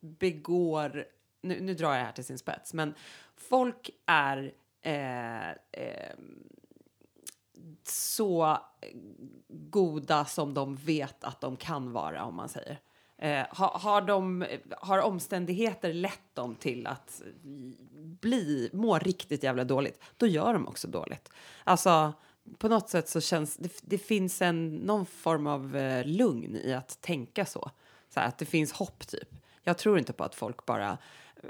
S4: begår, nu, nu drar jag det här till sin spets, men folk är eh, eh, så goda som de vet att de kan vara, om man säger. Eh, har, har, de, har omständigheter lett dem till att bli, må riktigt jävla dåligt, då gör de också dåligt. Alltså, på något sätt så känns det, det finns en, någon form av eh, lugn i att tänka så. så här, att det finns hopp, typ. Jag tror inte på att folk bara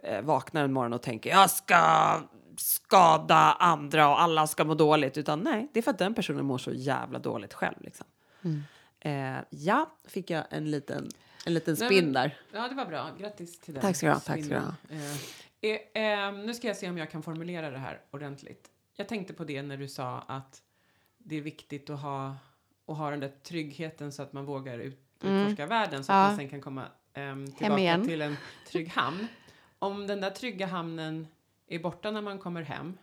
S4: eh, vaknar en morgon och tänker jag ska skada andra och alla ska må dåligt. Utan nej, det är för att den personen mår så jävla dåligt själv. Liksom. Eh, ja, fick jag en liten, en liten
S3: Nej,
S4: spin
S3: men-
S4: där.
S3: Ja, det var bra. Grattis till den.
S4: Tack ska du ha, tack ska du
S3: spinnen. Eh, eh, eh, nu ska jag se om jag kan formulera det här ordentligt. Jag tänkte på det när du sa att det är viktigt att ha, att ha den där tryggheten så att man vågar utforska världen så att
S1: Ja.
S3: man sen kan komma ehm, tillbaka till en trygg hamn. Om den där trygga hamnen är borta när man kommer hem,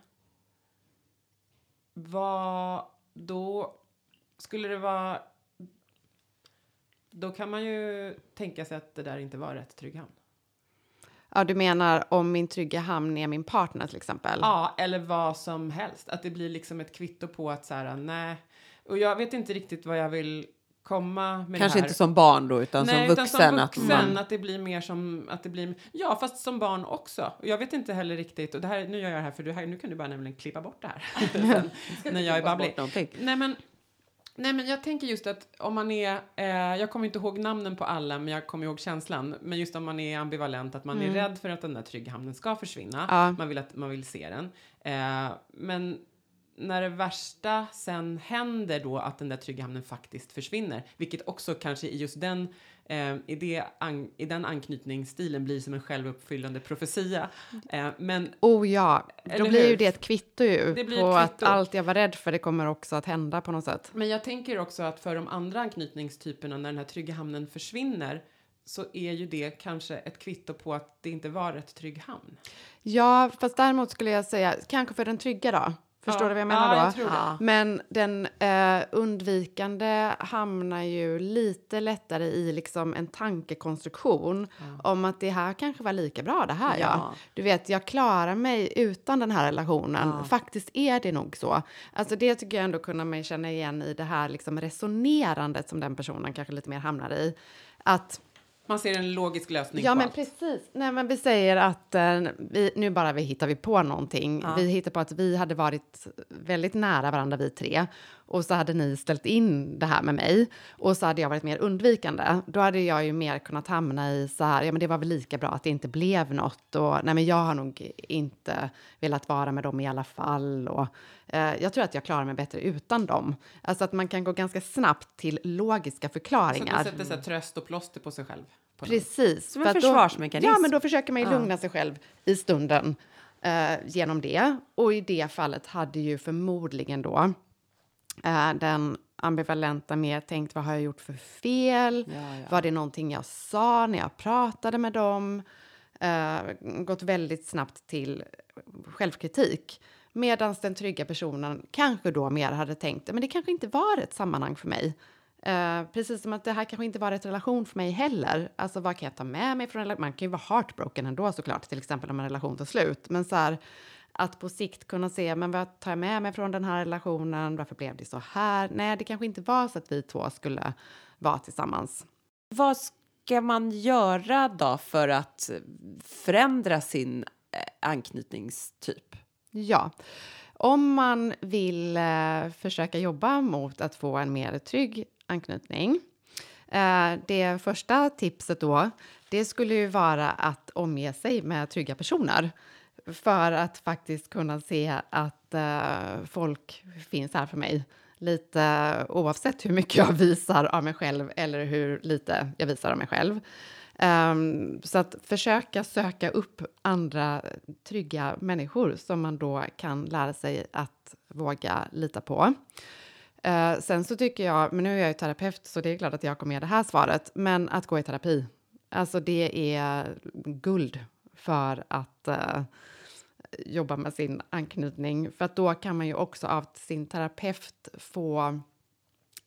S3: vad då skulle det vara då kan man ju tänka sig att det där inte var rätt trygg hamn.
S1: Ja, du menar om min trygga hamn är min partner till exempel?
S3: Ja, eller vad som helst. Att det blir liksom ett kvitto på att så här, nej. Och jag vet inte riktigt vad jag vill komma med
S4: Kanske
S3: det här.
S4: inte som barn då, utan
S3: Nej,
S4: som
S3: utan
S4: vuxen.
S3: som
S4: att
S3: vuxen,
S4: man,
S3: att det blir mer som, att det blir, ja fast som barn också. Och jag vet inte heller riktigt, och det här, nu gör jag det här för du, här, nu kan du bara nämligen klippa bort det här. Sen, när jag är babblig. Nej men, nej men jag tänker just att om man är, eh, jag kommer inte ihåg namnen på alla men jag kommer ihåg känslan. Men just om man är ambivalent, att man är rädd för att den där trygga hamnen ska försvinna.
S1: Ja.
S3: Man vill att man vill se den. Eh, men när det värsta sen händer då att den där trygga hamnen faktiskt försvinner, vilket också kanske i just den eh, i, det an, i den anknytningsstilen blir som en självuppfyllande profetia. Eh, men
S1: Oh ja, då blir ju
S3: hur?
S1: det ett kvitto ju
S3: Det blir
S1: på att allt jag var rädd för det kommer också att hända på något sätt.
S3: Men jag tänker också att för de andra anknytningstyperna, när den här trygga hamnen försvinner, så är ju det kanske ett kvitto på att det inte var ett trygg hamn.
S1: Ja, fast däremot skulle jag säga, kanske för den trygga då. Förstår
S3: Ja,
S1: du vad jag menar
S3: ja,
S1: då?
S3: jag tror det.
S4: Ja.
S1: Men den eh, undvikande hamnar ju lite lättare i liksom en tankekonstruktion om att det här kanske var lika bra det här ja.
S4: Ja.
S1: Du vet, jag klarar mig utan den här relationen.
S4: Ja.
S1: Faktiskt är det nog så. Alltså det tycker jag ändå kunna mig känna igen i det här liksom resonerandet som den personen kanske lite mer hamnar i. Att
S5: Man ser en logisk lösning
S1: Ja,
S5: på
S1: men
S5: allt.
S1: precis. Nej, men vi säger att eh, vi, nu bara vi hittar vi på någonting.
S4: Ja.
S1: Vi hittar på att vi hade varit väldigt nära varandra vi tre och så hade ni ställt in det här med mig och så hade jag varit mer undvikande. Då hade jag ju mer kunnat hamna i så här, ja men det var väl lika bra att det inte blev något och nej men jag har nog inte velat vara med dem i alla fall och eh, jag tror att jag klarar mig bättre utan dem. Alltså att man kan gå ganska snabbt till logiska
S5: Så
S1: förklaringar.
S5: att man sätter så här, tröst och plåster på sig själv.
S1: Precis.
S4: Som en försvarsmekanism.
S1: Då, ja, men då försöker man ju lugna sig själv i stunden eh, genom det. Och i det fallet hade ju förmodligen då eh, den ambivalenta mer tänkt vad har jag gjort för fel?
S4: Ja, ja.
S1: Var det någonting jag sa när jag pratade med dem? Eh, gått väldigt snabbt till självkritik. Medan den trygga personen kanske då mer hade tänkt men det kanske inte var ett sammanhang för mig. Eh, precis som att det här kanske inte var ett relation för mig heller. Alltså vad kan jag ta med mig från relation? Man kan ju vara heartbroken ändå såklart, till exempel om en relation tar slut. Men så här, att på sikt kunna se, men vad tar jag med mig från den här relationen? Varför blev det så här? Nej, det kanske inte var så att vi två skulle vara tillsammans.
S4: Vad ska man göra då för att förändra sin eh, anknytningstyp?
S1: Ja, om man vill eh, försöka jobba mot att få en mer trygg anknytning. Eh, det första tipset då, det skulle ju vara att omge sig med trygga personer för att faktiskt kunna se att eh, folk finns här för mig lite oavsett hur mycket jag visar av mig själv eller hur lite jag visar av mig själv. Um, så att försöka söka upp andra trygga människor som man då kan lära sig att våga lita på. Eh, sen så tycker jag, men nu är jag ju terapeut så det är klart att jag kommer ge det här svaret, men att gå i terapi, alltså det är guld för att eh, jobba med sin anknytning. För att då kan man ju också av sin terapeut få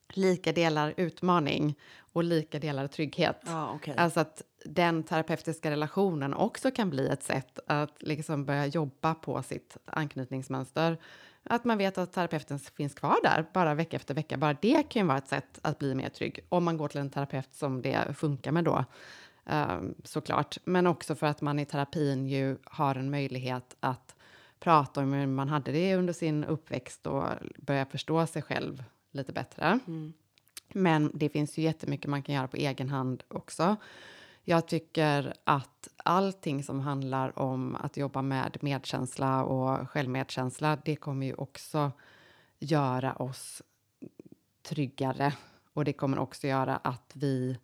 S1: lika delar utmaning och lika delar trygghet.
S4: Ja, okej.
S1: Alltså att den terapeutiska relationen också kan bli ett sätt att liksom börja jobba på sitt anknytningsmönster. Att man vet att terapeuten finns kvar där bara vecka efter vecka. Bara det kan ju vara ett sätt att bli mer trygg om man går till en terapeut som det funkar med då. Um, såklart, men också för att man i terapin ju har en möjlighet att prata om hur man hade det under sin uppväxt och börja förstå sig själv lite bättre.
S4: Mm.
S1: Men det finns ju jättemycket man kan göra på egen hand också. Jag tycker att allting som handlar om att jobba med medkänsla och självmedkänsla, det kommer ju också göra oss tryggare och det kommer också göra att vi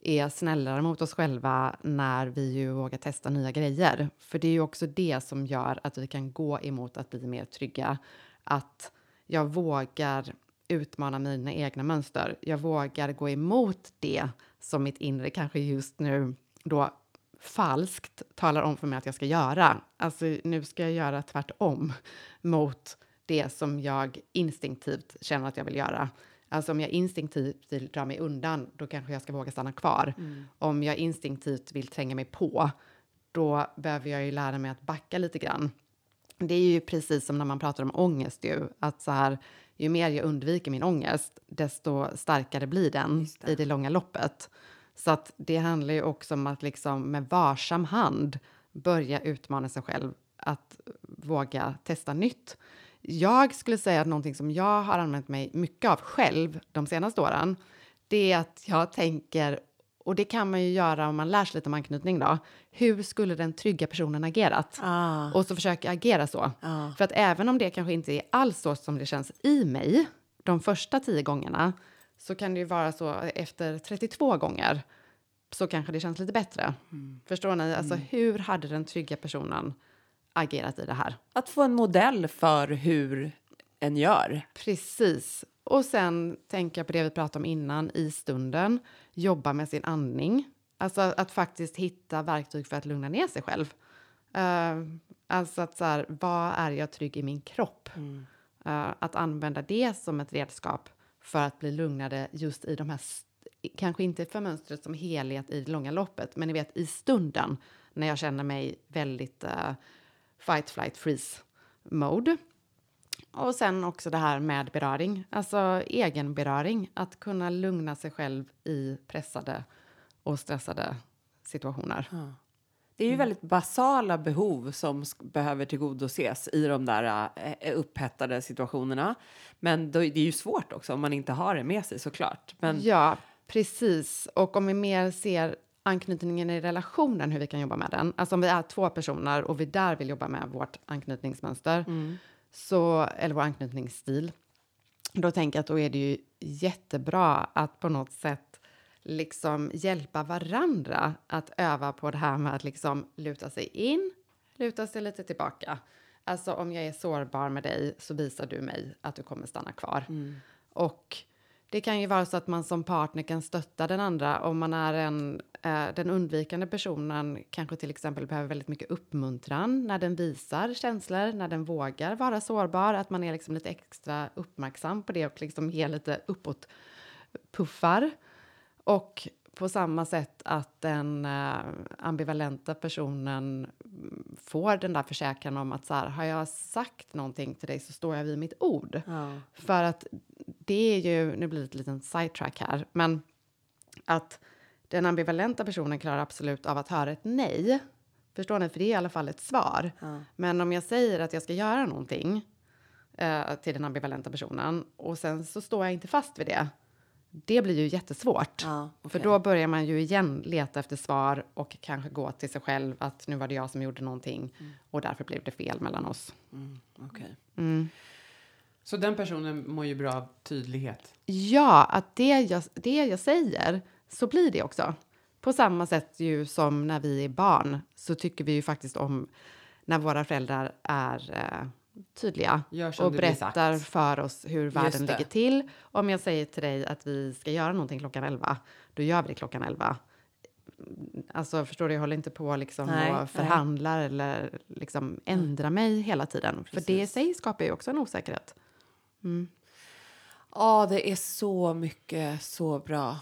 S1: är snällare mot oss själva när vi ju vågar testa nya grejer. För det är ju också det som gör att vi kan gå emot att bli mer trygga. Att jag vågar utmana mina egna mönster. Jag vågar gå emot det som mitt inre kanske just nu då falskt talar om för mig att jag ska göra. Alltså nu ska jag göra tvärtom mot det som jag instinktivt känner att jag vill göra. Alltså om jag instinktivt vill dra mig undan, då kanske jag ska våga stanna kvar. Om jag instinktivt vill tränga mig på, då behöver jag ju lära mig att backa lite grann. Det är ju precis som när man pratar om ångest ju, att så här, ju mer jag undviker min ångest, desto starkare blir den
S4: det.
S1: i det långa loppet. Så att det handlar ju också om att liksom med varsam hand börja utmana sig själv att våga testa nytt. Jag skulle säga att någonting som jag har använt mig mycket av själv de senaste åren, det är att jag tänker, och det kan man ju göra om man lär sig lite om anknytning då, hur skulle den trygga personen agerat?
S4: Ah,
S1: Och så försöker jag agera så.
S4: ah.
S1: För att även om det kanske inte är alls så som det känns i mig de första tio gångerna så kan det ju vara så efter 32 gånger så kanske det känns lite bättre. Förstår ni? Alltså hur hade den trygga personen agerat i det här?
S4: Att få en modell för hur en gör.
S1: Precis. Och sen tänka på det vi pratade om innan i stunden. Jobba med sin andning. Alltså att faktiskt hitta verktyg för att lugna ner sig själv. Eh, alltså att så här, vad är jag trygg i min kropp? Eh, att använda det som ett redskap för att bli lugnade just i de här, kanske inte för mönstret som helhet i det långa loppet, men ni vet i stunden när jag känner mig väldigt eh, fight, flight, freeze mode. Och sen också det här med beröring, alltså egenberöring, att kunna lugna sig själv i pressade och stressade situationer.
S4: Ja. Det är ju väldigt basala behov som behöver tillgodoses i de där uh, upphettade situationerna. Men då, det är ju svårt också om man inte har det med sig såklart. Men...
S1: Ja, precis. Och om vi mer ser anknytningen i relationen, hur vi kan jobba med den. Alltså om vi är två personer och vi där vill jobba med vårt anknytningsmönster, mm. Så, eller vår anknytningsstil, då tänker jag att då är det ju jättebra att på något sätt liksom hjälpa varandra att öva på det här med att liksom luta sig in, luta sig lite tillbaka. Alltså om jag är sårbar med dig så visar du mig att du kommer stanna kvar. Mm. Och det kan ju vara så att man som partner kan stötta den andra om man är en, eh, den undvikande personen kanske till exempel behöver väldigt mycket uppmuntran när den visar känslor, när den vågar vara sårbar, att man är liksom lite extra uppmärksam på det och liksom ger lite uppåt puffar. Och på samma sätt att den uh, ambivalenta personen får den där försäkran om att så här, har jag sagt någonting till dig så står jag vid mitt ord. Ja. För att det är ju, nu blir det ett litet sidetrack här, men att den ambivalenta personen klarar absolut av att höra ett nej. Förstår ni? För det är i alla fall ett svar. Ja. Men om jag säger att jag ska göra någonting uh, till den ambivalenta personen och sen så står jag inte fast vid det det blir ju jättesvårt. Ja, okay. För då börjar man ju igen leta efter svar och kanske gå till sig själv att nu var det jag som gjorde någonting mm. och därför blev det fel mellan oss.
S4: Mm, okay.
S5: mm. Så den personen mår ju bra av tydlighet?
S1: Ja, att det jag, det jag säger, så blir det också. På samma sätt ju som när vi är barn så tycker vi ju faktiskt om när våra föräldrar är eh, tydliga och berättar för oss hur världen ligger till. Om jag säger till dig att vi ska göra någonting klockan 11, då gör vi det klockan 11. Alltså, förstår du, jag håller inte på liksom nej, och förhandlar nej. eller liksom ändrar mig hela tiden. Precis. För det i sig skapar ju också en osäkerhet.
S4: Mm. Ja, det är så mycket så bra.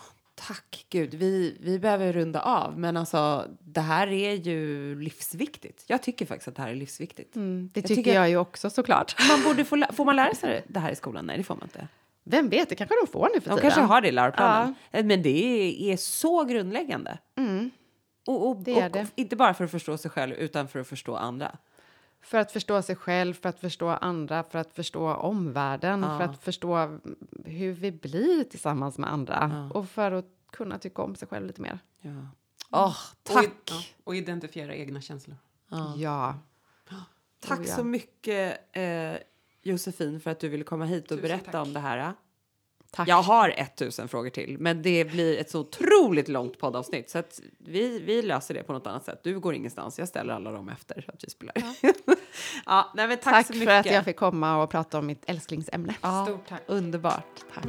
S4: Tack gud. Vi, vi behöver runda av, men alltså det här är ju livsviktigt. Jag tycker faktiskt att det här är livsviktigt.
S1: Mm, det jag tycker jag ju också såklart.
S4: Man borde få, får man lära sig det här i skolan? Nej, det får man inte.
S1: Vem vet, det kanske de får nu för
S4: de tiden. De kanske har det i läroplanen. Ja. Men det är, är så grundläggande. Mm. Och, och, det och, det. inte bara för att förstå sig själv, utan för att förstå andra.
S1: För att förstå sig själv, för att förstå andra, för att förstå omvärlden, ja. för att förstå hur vi blir tillsammans med andra ja. och för att kunna tycka om sig själv lite mer.
S4: Ja. Oh, tack! Och,
S5: ja, och identifiera egna känslor.
S1: Ja. ja.
S4: Tack oh, så mycket, eh, Josefin, för att du ville komma hit och Tusen berätta tack. om det här. Tack. Jag har 1000 frågor till, men det blir ett så otroligt långt poddavsnitt så att vi, vi löser det på något annat sätt. Du går ingenstans, jag ställer alla dem efter att vi spelar. Ja.
S1: ja, nej, tack, tack så mycket. för att jag fick komma och prata om mitt älsklingsämne.
S4: Ja, Stort tack. Underbart. Tack.